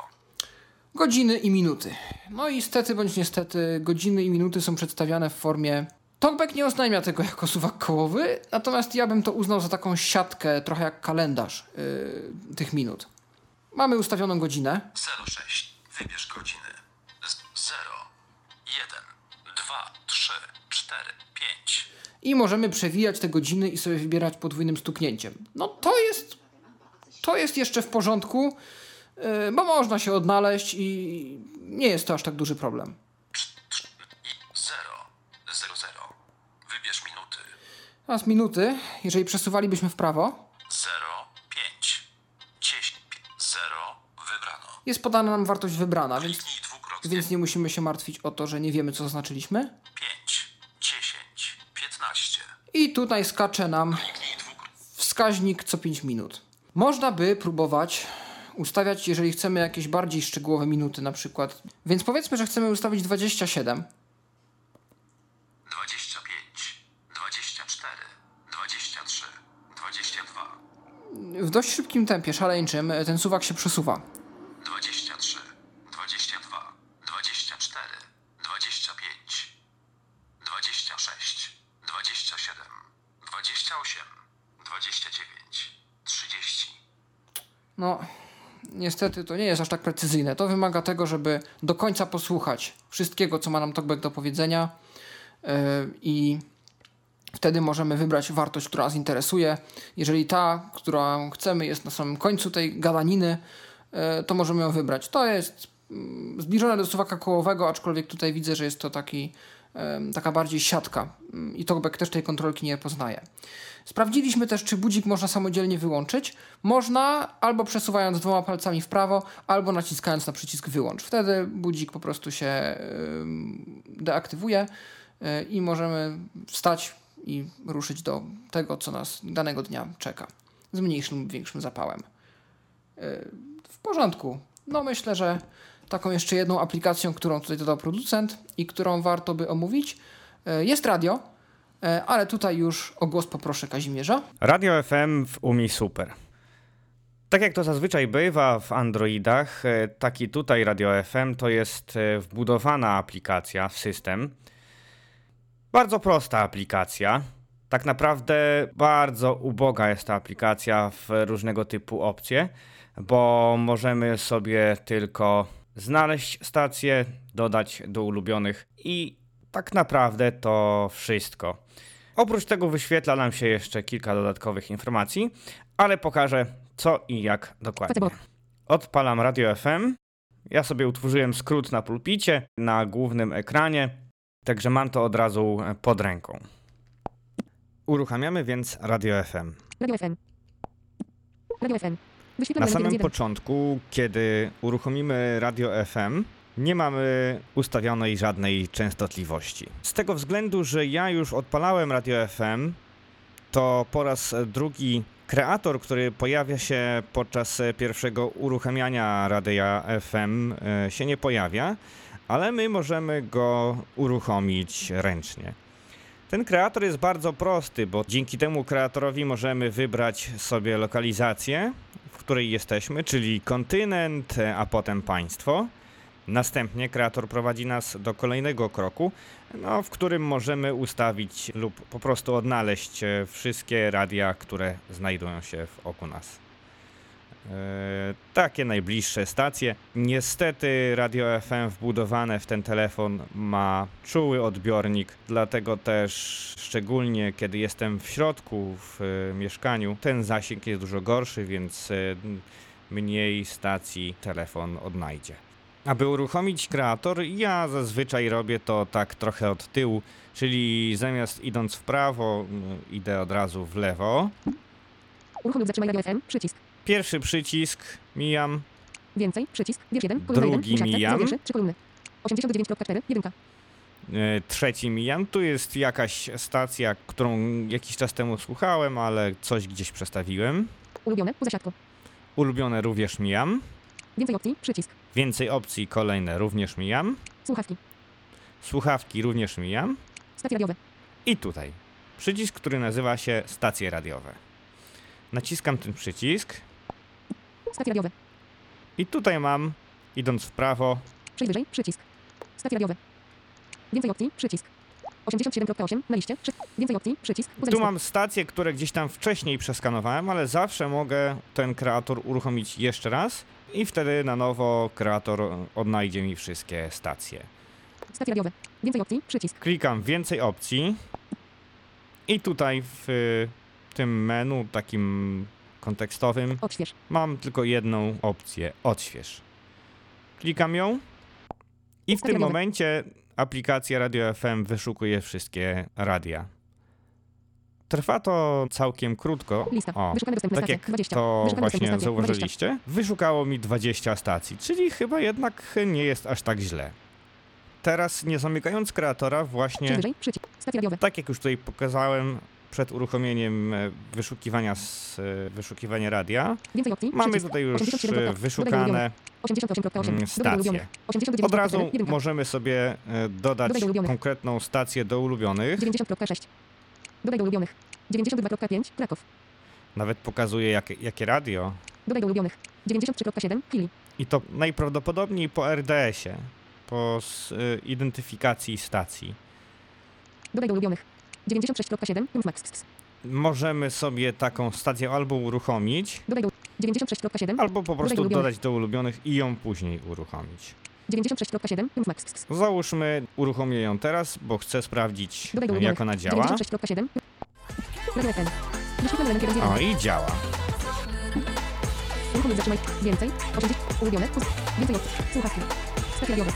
Godziny i minuty. No i niestety bądź niestety godziny i minuty są przedstawiane w formie... Talkback nie oznajmia tego jako suwak kołowy, natomiast ja bym to uznał za taką siatkę, trochę jak kalendarz y, tych minut. Mamy ustawioną godzinę, 06. Wybierz godziny. Z 0. 1. 2. 3. 4. 5. i możemy przewijać te godziny i sobie wybierać podwójnym stuknięciem. No to jest to jest jeszcze w porządku, yy, bo można się odnaleźć i nie jest to aż tak duży problem. 0. 00. Wybierz minuty. Teraz minuty, jeżeli przesuwalibyśmy w prawo, 0. 5. 10. 0. Wybrano. Jest podana nam wartość wybrana, więc, więc nie musimy się martwić o to, że nie wiemy co zaznaczyliśmy. 5. 10. 15. I tutaj skacze nam wskaźnik co 5 minut. Można by próbować ustawiać, jeżeli chcemy jakieś bardziej szczegółowe minuty na przykład. Więc powiedzmy, że chcemy ustawić 27. 25. 24. 23. 22. W dość szybkim tempie, szaleńczym, ten suwak się przesuwa. 23, 22, 24, 25, 26, 27, 28, 29, 30. No, niestety to nie jest aż tak precyzyjne. To wymaga tego, żeby do końca posłuchać wszystkiego, co ma nam Talkback do powiedzenia yy, i wtedy możemy wybrać wartość, która nas interesuje. Jeżeli ta, którą chcemy, jest na samym końcu tej gadaniny, yy, to możemy ją wybrać. To jest mm, zbliżone do suwaka kołowego, aczkolwiek tutaj widzę, że jest to taki, taka bardziej siatka Yy, i Talkback też tej kontrolki nie poznaje. Sprawdziliśmy też, czy budzik można samodzielnie wyłączyć. Można albo przesuwając dwoma palcami w prawo, albo naciskając na przycisk wyłącz. Wtedy budzik po prostu się deaktywuje yy, i możemy wstać i ruszyć do tego, co nas danego dnia czeka. Z mniejszym lub większym zapałem. Yy, w porządku. No myślę, że taką jeszcze jedną aplikacją, którą tutaj dodał producent i którą warto by omówić, yy, jest radio. E, Ale tutaj już o głos poproszę Kazimierza. Radio FM w Umi Super. Tak jak to zazwyczaj bywa w Androidach, e, tak i tutaj Radio FM to jest e, wbudowana aplikacja w system. Bardzo prosta aplikacja. Tak naprawdę bardzo uboga jest ta aplikacja w różnego typu opcje, bo możemy sobie tylko znaleźć stację, dodać do ulubionych i tak naprawdę to wszystko. Oprócz tego wyświetla nam się jeszcze kilka dodatkowych informacji, ale pokażę co i jak dokładnie. Odpalam Radio FM. Ja sobie utworzyłem skrót na pulpicie, na głównym ekranie, także mam to od razu pod ręką. Uruchamiamy więc Radio FM. Radio FM. Radio FM. Na samym 1. początku, kiedy uruchomimy Radio FM, nie mamy ustawionej żadnej częstotliwości. Z tego względu, że ja już odpalałem Radio FM, to po raz drugi kreator, który pojawia się podczas pierwszego uruchamiania radia FM, e, się nie pojawia, ale my możemy go uruchomić ręcznie. Ten kreator jest bardzo prosty, bo dzięki temu kreatorowi możemy wybrać sobie lokalizację w której jesteśmy, czyli kontynent, e, a potem państwo. Następnie kreator prowadzi nas do kolejnego kroku, no, w którym możemy ustawić lub po prostu odnaleźć e, wszystkie radia, które znajdują się wokół nas. E, takie najbliższe stacje. Niestety radio FM wbudowane w ten telefon ma czuły odbiornik, dlatego też szczególnie kiedy jestem w środku w e, mieszkaniu, ten zasięg jest dużo gorszy, więc e, mniej stacji telefon odnajdzie. Aby uruchomić kreator, ja zazwyczaj robię to tak trochę od tyłu, czyli zamiast idąc w prawo, idę od razu w lewo. Uruchom lub zatrzymaj radio FM. Przycisk. Pierwszy przycisk mijam, Więcej. Przycisk. Wiersz 1. Kolumna Drugi 1. mijam. Wiersze. 3 kolumny. 89.4. 1. e, trzeci mijam. Tu jest jakaś stacja, którą jakiś czas temu słuchałem, ale coś gdzieś przestawiłem. Ulubione. Poza siatką. Ulubione również mijam. Więcej opcji. Przycisk. Więcej opcji kolejne również mijam. Słuchawki. Słuchawki również mijam. Stacje radiowe. I tutaj przycisk, który nazywa się stacje radiowe. Naciskam ten przycisk Stacje radiowe. i tutaj mam, idąc w prawo, Przejdź wyżej. Przycisk. Stacje radiowe. Więcej opcji. Przycisk. 87.8 na liście. Przy... Więcej opcji. Przycisk. Poza Tu mam stacje, które gdzieś tam wcześniej przeskanowałem, ale zawsze mogę ten kreator uruchomić jeszcze raz i wtedy na nowo kreator odnajdzie mi wszystkie stacje. Stacje radiowe. Więcej opcji. Przycisk. Klikam więcej opcji i tutaj w tym menu takim kontekstowym Odśwież. mam tylko jedną opcję odśwież. Klikam ją i w tym momencie aplikacja Radio FM wyszukuje wszystkie radia. Trwa to całkiem krótko. Lista. O, tak jak 20. to właśnie dostępne stacje. 20. zauważyliście, wyszukało mi 20 stacji, czyli chyba jednak nie jest aż tak źle. Teraz nie zamykając kreatora, właśnie tak jak już tutaj pokazałem przed uruchomieniem e, wyszukiwania z e, wyszukiwania radia, mamy tutaj już 87.8. Dodaj wyszukane 88.8. mm, stacje. ulubionych. 89.4. Od razu 1. możemy sobie e, dodać konkretną stację do ulubionych. 90.6. Dodaj do ulubionych. 92.5. Kraków. Nawet pokazuje jakie, jakie radio. Dodaj do ulubionych. 93.7. Kili. I to najprawdopodobniej po RDS-ie, po identyfikacji stacji. Dodaj do ulubionych. 96.7. Max. Możemy sobie taką stację albo uruchomić, Dodaj do 96.7. albo po prostu ulubionych. dodać do ulubionych i ją później uruchomić. 96.7. Max. Załóżmy, uruchomię ją teraz, bo chcę sprawdzić, jak ona działa. 96.7. Radio FM. Wyświetlamy element 1 z 1. O, i działa. Uruchom lub zatrzymaj. Więcej. 80. Ulubione. Więcej opcji. Słuchawki. Stacje radiowe.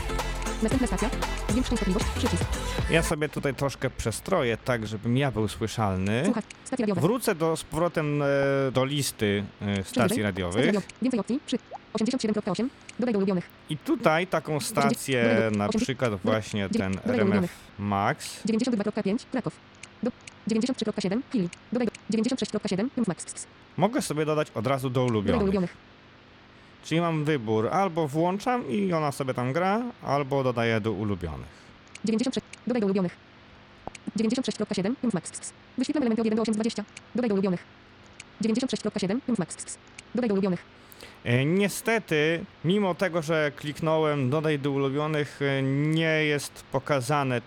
Następna stacja. Zwiększ częstotliwość. Przycisk. Ja sobie tutaj troszkę przestroję, tak żebym ja był słyszalny. Słuchawki. Stacje radiowe. Wrócę do, z powrotem e, do listy e, stacji radiowych. Więcej opcji. Przy. 87.8. Dodaj do ulubionych. I tutaj taką stację, na przykład właśnie ten RMF. Max, 92.5. Kraków. Do 93.7. Kili. Dodaj do 96.7. Max. mogę sobie dodać od razu do Dodaj do ulubionych. ulubionych. Czyli mam wybór, albo włączam i ona sobie tam gra, albo dodaję do ulubionych. 96. Dodaj do ulubionych. 96.7. Max. Wyświetlamy elementy od 1 do 820. Dodaj do ulubionych. 96.7. Max. Dodaj do ulubionych. E, Niestety, mimo tego, że kliknąłem dodaj do ulubionych, e, nie jest pokazane e,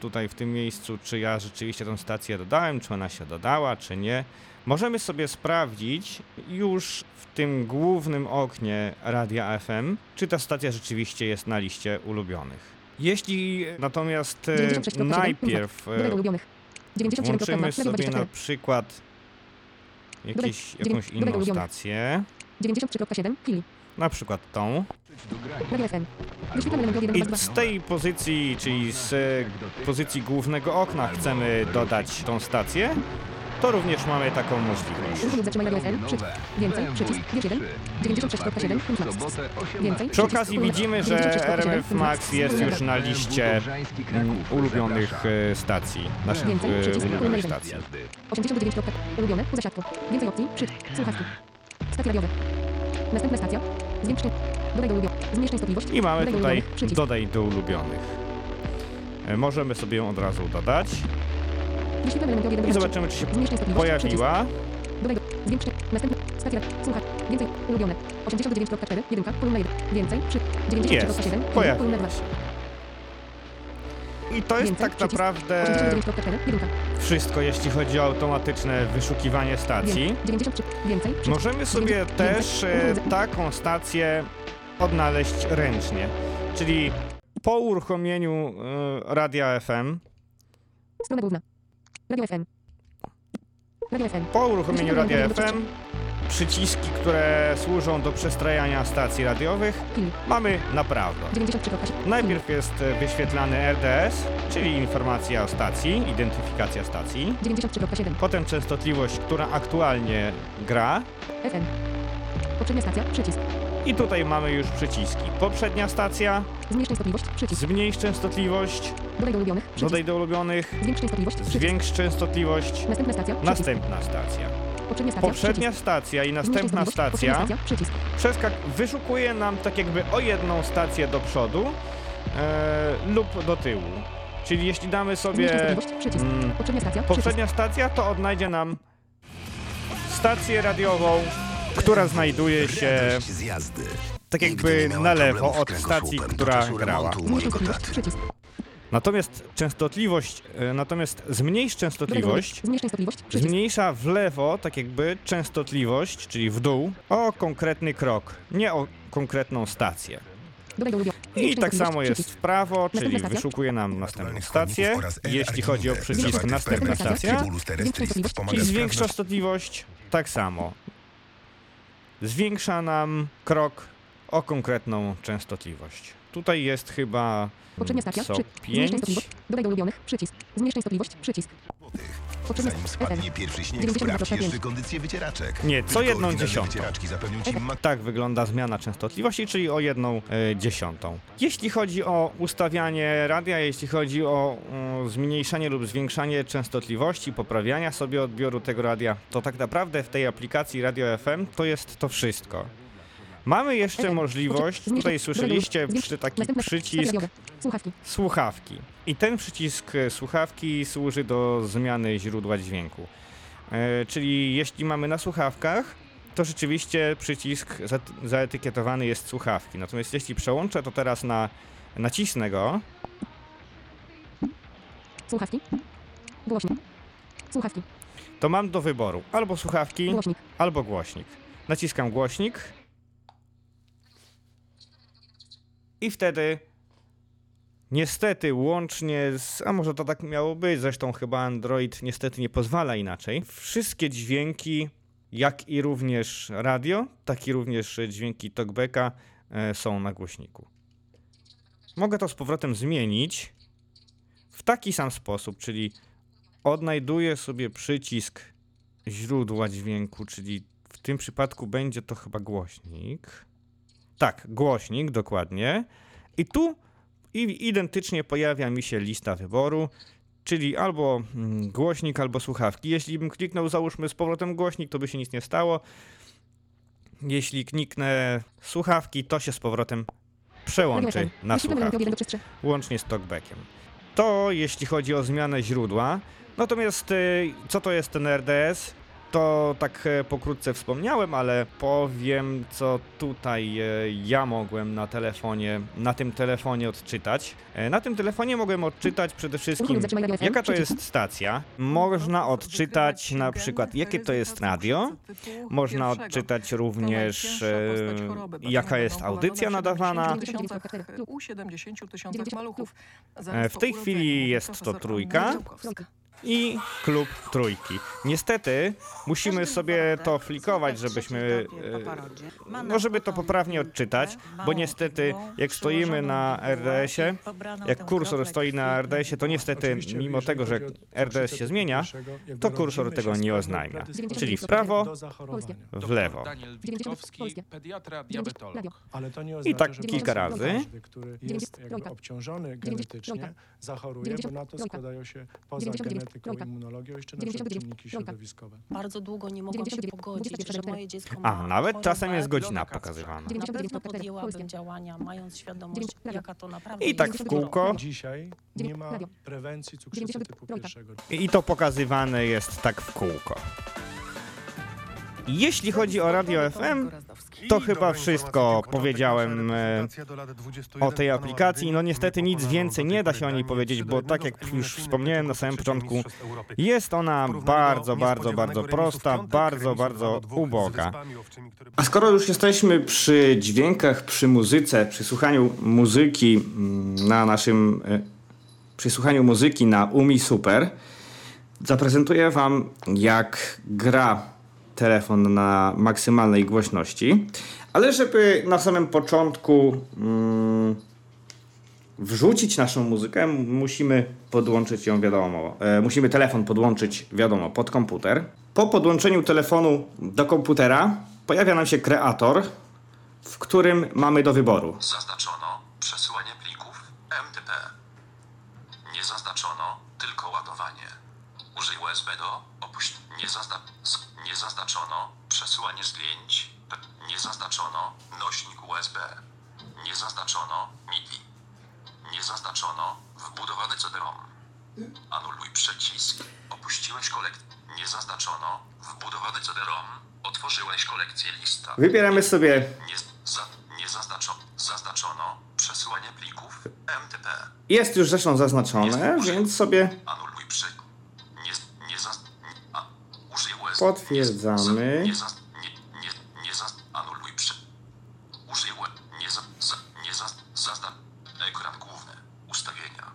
tutaj w tym miejscu, czy ja rzeczywiście tę stację dodałem, czy ona się dodała, czy nie. Możemy sobie sprawdzić już w tym głównym oknie radia FM, czy ta stacja rzeczywiście jest na liście ulubionych. Jeśli natomiast e, 96.7 najpierw e, ulubionych. 97.2. włączymy sobie na 24. przykład Dodaj- jakąś inną stację, 93.7. Kili. na przykład tą, Radio FM. Wyświetlamy elementy od 1 I do 2. z tej pozycji, czyli z e, pozycji głównego okna chcemy dodać tą stację, to również mamy taką możliwość. Uruchom lub zatrzymaj radio FM. Przycisk. Więcej. Przycisk. Wiersz 1. 96.7. Max. Więcej. Przy okazji widzimy, że RMF Max jest już na liście mm, ulubionych e, stacji, naszych Więcej, e, przycisk, ulubionych stacji. 89. Ulubione. Więcej opcji. Przy. Słuchawki. Stacje radiowe. Następna stacja. Zwiększ. Dodaj do ulubionych. Zmniejsz częstotliwość. I mamy Dodaj do tutaj ulubionych. Przycisk. dodaj do ulubionych. E, Możemy sobie ją od razu dodać i 3. zobaczymy, czy się pojawiła. Przycisk. Dodaj do Zwiększ. Następny. Stacja. Słucha. Więcej. Ulubione. 89.4. 1. Kolumna 1. Więcej. Przy. 93.7. pojawił Kolumna 2. I to jest Więcej, tak naprawdę 89.4. 1. wszystko, jeśli chodzi o automatyczne wyszukiwanie stacji. 93. Więcej. Możemy sobie też e, taką stację odnaleźć ręcznie. Czyli po uruchomieniu e, radia FM, Strona główna. Radio FM. Radio FM. po uruchomieniu radia FM, przyciski, które służą do przestrajania stacji radiowych, mamy na prawo. 93.7. Najpierw jest wyświetlany RDS, czyli informacja o stacji, identyfikacja stacji. 93.7. Potem częstotliwość, która aktualnie gra. FM. Poprzednia stacja. Przycisk. I tutaj mamy już przyciski. Poprzednia stacja, Zmniejsz częstotliwość. Przycisk. zmniejsz częstotliwość, Dodaj do ulubionych. Przycisk. dodaj do ulubionych, Zwiększ częstotliwość. Przycisk. zwiększ częstotliwość. Następna stacja. Przycisk. Następna stacja. Poprzednia stacja. Poprzednia stacja i następna stacja stacja. Przeskak wyszukuje nam tak jakby o jedną stację do przodu e, lub do tyłu. Czyli jeśli damy sobie mm, Poprzednia stacja. Poprzednia stacja, to odnajdzie nam stację radiową, która znajduje się tak jakby na lewo od stacji, która grała. Natomiast częstotliwość, e, natomiast zmniejsz częstotliwość zmniejsza w lewo tak jakby częstotliwość, czyli w dół, o konkretny krok, nie o konkretną stację. I tak samo jest w prawo, czyli wyszukuje nam następną stację. oraz Jeśli chodzi o przycisk następna stacja. i zwiększa częstotliwość, tak samo. Zwiększa nam krok o konkretną częstotliwość. Tutaj jest chyba Poprzednia stacja. co Przy. Zmniejsz 5. częstotliwość. Dodaj do ulubionych. Przycisk. Zmniejsz częstotliwość. Przycisk. Zanim spadnie pierwszy śnieg, 92,5. sprawdź jeszcze kondycję wycieraczek. Nie, co jedną dziesiątą. Tak wygląda zmiana częstotliwości, czyli o jedną e, dziesiątą. Jeśli chodzi o ustawianie radia, jeśli chodzi o zmniejszanie lub zwiększanie częstotliwości, poprawiania sobie odbioru tego radia, to tak naprawdę w tej aplikacji Radio FM to jest to wszystko. Mamy jeszcze możliwość, tutaj słyszeliście przy taki przycisk. Słuchawki. I ten przycisk e, słuchawki służy do zmiany źródła dźwięku. E, czyli jeśli mamy na słuchawkach, to rzeczywiście przycisk za- zaetykietowany jest słuchawki. Natomiast jeśli przełączę to teraz na nacisnę go, Słuchawki. Głośnik. Słuchawki. to mam do wyboru albo słuchawki, Głośnik. albo głośnik. Naciskam głośnik i wtedy niestety łącznie z, a może to tak miało być, zresztą chyba Android niestety nie pozwala inaczej, wszystkie dźwięki, jak i również radio, tak i również dźwięki talkbacka e, są na głośniku. Mogę to z powrotem zmienić w taki sam sposób, czyli odnajduję sobie przycisk źródła dźwięku, czyli w tym przypadku będzie to chyba głośnik. Tak, głośnik, dokładnie. I tu identycznie pojawia mi się lista wyboru, czyli albo mm, głośnik, albo słuchawki. Jeśli bym kliknął, załóżmy z powrotem głośnik, to by się nic nie stało. Jeśli kliknę słuchawki, to się z powrotem przełączy na słuchawki radiowy 1 do 3. łącznie z talkbackiem. To jeśli chodzi o zmianę źródła. Natomiast y, co to jest ten RDS? To tak e, pokrótce wspomniałem, ale powiem, co tutaj e, ja mogłem na telefonie, na tym telefonie odczytać. E, Na tym telefonie mogłem odczytać przede wszystkim, jaka to jest stacja. Można odczytać na przykład, jakie to jest radio. Można odczytać również, jaka jest audycja nadawana. U 70 tysiącach maluchów. W tej chwili jest to trójka. I klub trójki. Niestety musimy sobie to flikować, żebyśmy, e, no żeby to poprawnie odczytać, bo niestety jak stoimy na RDS-ie, jak kursor stoi na RDS-ie, to niestety mimo tego, że RDS się zmienia, to kursor tego nie oznajmia. Czyli w prawo, w lewo. Daniel 90 Witkowski, polskie. pediatra, 90 diabetolog. radio. Ale to nie I tak że kilka razy. Każdy, który jest 90 jakby trójka. obciążony 90 genetycznie, zachoruje, bo 90 na to składają się poza 99 genetyką, trójka. immunologią jeszcze na przykład 99 czynniki trójka. środowiskowe. Bardzo długo nie mogłam się 99, pogodzić, 21, że moje dziecko A, ma nawet chorobę. czasem jest godzina pokazywana. Na pewno 99 podjęłabym polskie. działania, mając świadomość, 90 jaka to naprawdę I tak jest w choroba. kółko. Dzisiaj nie ma prewencji cukrzycy 90 typu trójka. pierwszego. I to pokazywane jest tak w kółko. Jeśli chodzi o Radio FM, to chyba wszystko powiedziałem e, o tej aplikacji. No niestety nic więcej nie da się o niej powiedzieć, bo tak jak już wspomniałem na samym początku, jest ona bardzo, bardzo, bardzo prosta, bardzo, bardzo uboga. A skoro już jesteśmy przy dźwiękach, przy muzyce, przy słuchaniu muzyki mm, na naszym, e, przy słuchaniu muzyki na Umi Super, zaprezentuję Wam jak gra telefon na maksymalnej głośności. Ale żeby na samym początku mm, wrzucić naszą muzykę, musimy podłączyć ją, wiadomo, e, musimy telefon podłączyć, wiadomo, pod komputer. Po podłączeniu telefonu do komputera pojawia nam się kreator, w którym mamy do wyboru Zaznaczono przesyłanie plików MTP. Nie zaznaczono tylko ładowanie. Użyj USB do opuść. Nie, zazna... nie zaznaczono przesyłanie zdjęć. Nie zaznaczono nośnik USB. Nie zaznaczono MIDI. Nie zaznaczono wbudowany CD-ROM. Anuluj przycisk. Opuściłeś kolekcję. Nie zaznaczono wbudowany CD-ROM. Otworzyłeś kolekcję lista. Wybieramy sobie Nie, za, nie zaznaczono, zaznaczono przesyłanie plików MTP. Jest już zresztą zaznaczone, więc sobie Anuluj przy. Ustawienia.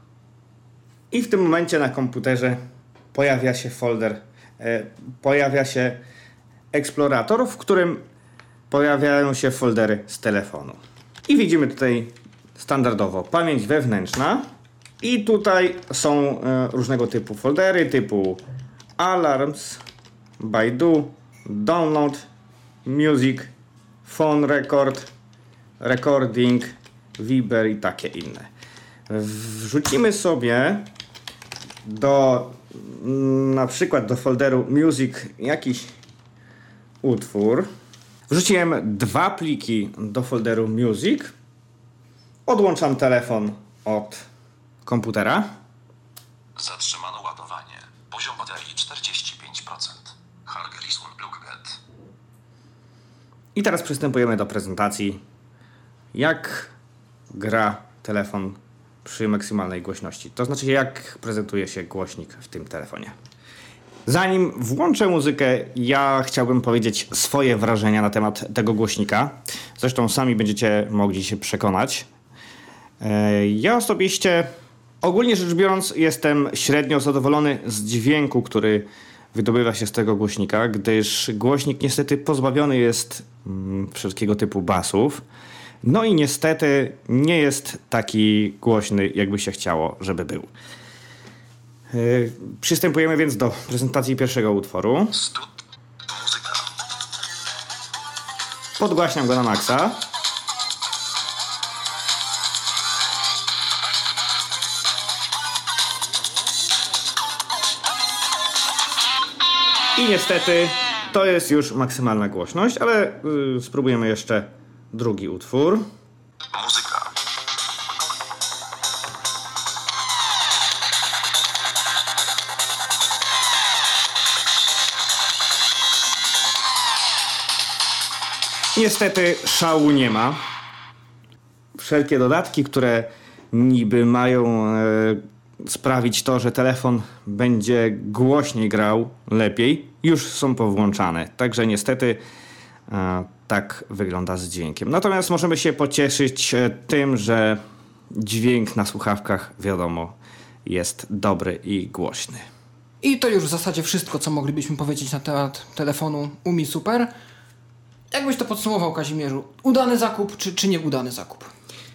i w tym momencie na komputerze pojawia się folder, e, pojawia się eksplorator, w którym pojawiają się foldery z telefonu. I widzimy tutaj standardowo pamięć wewnętrzna i tutaj są e, różnego typu foldery typu Alarms, Baidu, Download, Music, Phone Record, Recording, Viber i takie inne. Wrzucimy sobie do mm, na przykład do folderu Music jakiś utwór. Wrzuciłem dwa pliki do folderu Music. Odłączam telefon od komputera. Zatrzymano ładowanie. Poziom baterii 45%. I teraz przystępujemy do prezentacji, jak gra telefon przy maksymalnej głośności. To znaczy, jak prezentuje się głośnik w tym telefonie. Zanim włączę muzykę, ja chciałbym powiedzieć swoje wrażenia na temat tego głośnika. Zresztą sami będziecie mogli się przekonać. E, Ja osobiście, ogólnie rzecz biorąc, jestem średnio zadowolony z dźwięku, który wydobywa się z tego głośnika, gdyż głośnik niestety pozbawiony jest mm, wszelkiego typu basów. No i niestety nie jest taki głośny, jakby się chciało, żeby był. E, Przystępujemy więc do prezentacji pierwszego utworu. Podgłaśniam go na maksa. Niestety to jest już maksymalna głośność, ale y, spróbujemy jeszcze drugi utwór. Muzyka. Niestety szału nie ma. Wszelkie dodatki, które niby mają e, sprawić to, że telefon będzie głośniej grał lepiej, już są powłączane. Także niestety e, tak wygląda z dźwiękiem. Natomiast możemy się pocieszyć e, tym, że dźwięk na słuchawkach, wiadomo, jest dobry i głośny. I to już w zasadzie wszystko, co moglibyśmy powiedzieć na temat telefonu Umi Super. Jakbyś to podsumował, Kazimierzu? Udany zakup, czy, czy nieudany zakup?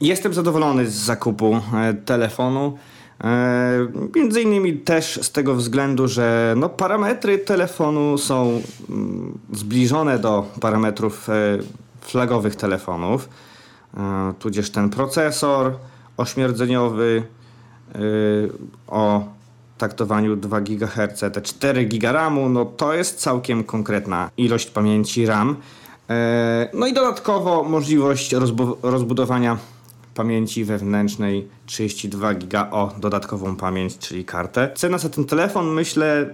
Jestem zadowolony z zakupu e, telefonu. E, między innymi też z tego względu, że no, parametry telefonu są mm, zbliżone do parametrów e, flagowych telefonów. E, tudzież ten procesor ośmierdzeniowy o taktowaniu 2 GHz, te 4 GB RAMu, no to jest całkiem konkretna ilość pamięci RAM. No i dodatkowo możliwość rozbu- rozbudowania pamięci wewnętrznej 32 giga o dodatkową pamięć, czyli kartę. Cena za ten telefon myślę y,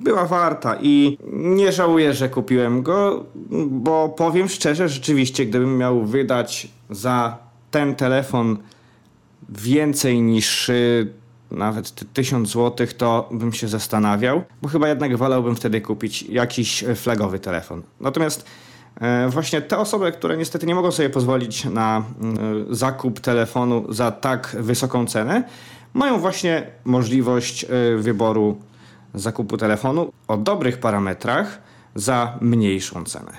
była warta i nie żałuję, że kupiłem go, bo powiem szczerze, rzeczywiście gdybym miał wydać za ten telefon więcej niż y, nawet ty- 1000 zł, to bym się zastanawiał, bo chyba jednak wolałbym wtedy kupić jakiś flagowy telefon. Natomiast właśnie te osoby, które niestety nie mogą sobie pozwolić na mm, e, zakup telefonu za tak wysoką cenę, mają właśnie możliwość e, wyboru zakupu telefonu o dobrych parametrach za mniejszą cenę.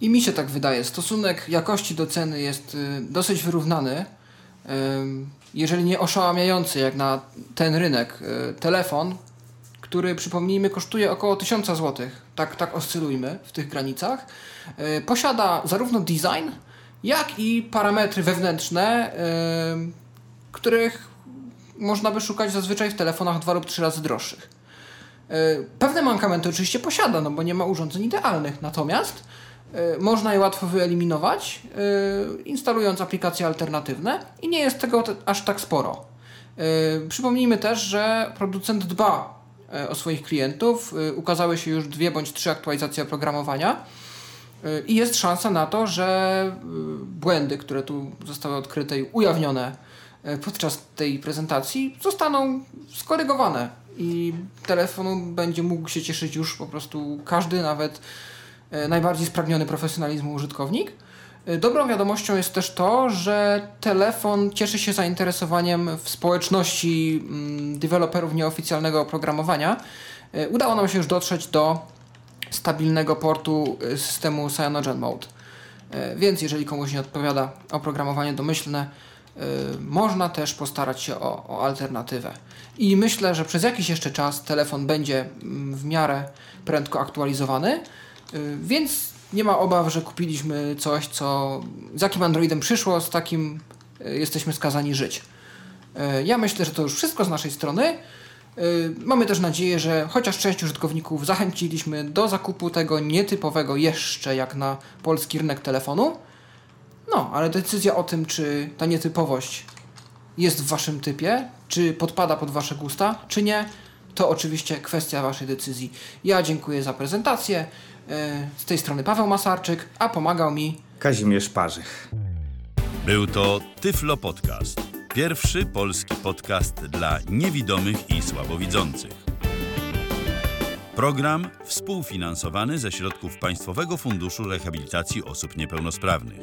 I mi się tak wydaje. Stosunek jakości do ceny jest dosyć wyrównany. Jeżeli nie oszałamiający jak na ten rynek. Telefon, który przypomnijmy kosztuje około 1000 zł. Tak, tak oscylujmy w tych granicach. Y, posiada zarówno design, jak i parametry wewnętrzne, ym, których można by szukać zazwyczaj w telefonach dwa lub trzy razy droższych. E, Pewne mankamenty oczywiście posiada, no bo nie ma urządzeń idealnych, natomiast e, można je łatwo wyeliminować, e, instalując aplikacje alternatywne i nie jest tego te- aż tak sporo. E, Przypomnijmy też, że producent dba e, o swoich klientów. E, Ukazały się już dwie bądź trzy aktualizacje oprogramowania. Y, I jest szansa na to, że błędy, które tu zostały odkryte i ujawnione podczas tej prezentacji, zostaną skorygowane i telefonu będzie mógł się cieszyć już po prostu każdy, nawet najbardziej spragniony profesjonalizmu użytkownik. Y, Dobrą wiadomością jest też to, że telefon cieszy się zainteresowaniem w społeczności mm, deweloperów nieoficjalnego oprogramowania. Y, Udało nam się już dotrzeć do stabilnego portu y, systemu Cyanogen Mode. Więc jeżeli komuś nie odpowiada oprogramowanie domyślne, można też postarać się o, o alternatywę. I myślę, że przez jakiś jeszcze czas telefon będzie mm, w miarę prędko aktualizowany, więc nie ma obaw, że kupiliśmy coś, co z jakim Androidem przyszło, z takim y, jesteśmy skazani żyć. Y, Ja myślę, że to już wszystko z naszej strony. Y, Mamy też nadzieję, że chociaż część użytkowników zachęciliśmy do zakupu tego nietypowego jeszcze jak na polski rynek telefonu. No, ale decyzja o tym, czy ta nietypowość jest w waszym typie, czy podpada pod wasze gusta, czy nie, to oczywiście kwestia waszej decyzji. Ja dziękuję za prezentację. Y, Z tej strony Paweł Masarczyk, a pomagał mi Kazimierz Parzych. Był to Tyflo Podcast. Pierwszy polski podcast dla niewidomych i słabowidzących. Program współfinansowany ze środków Państwowego Funduszu Rehabilitacji Osób Niepełnosprawnych.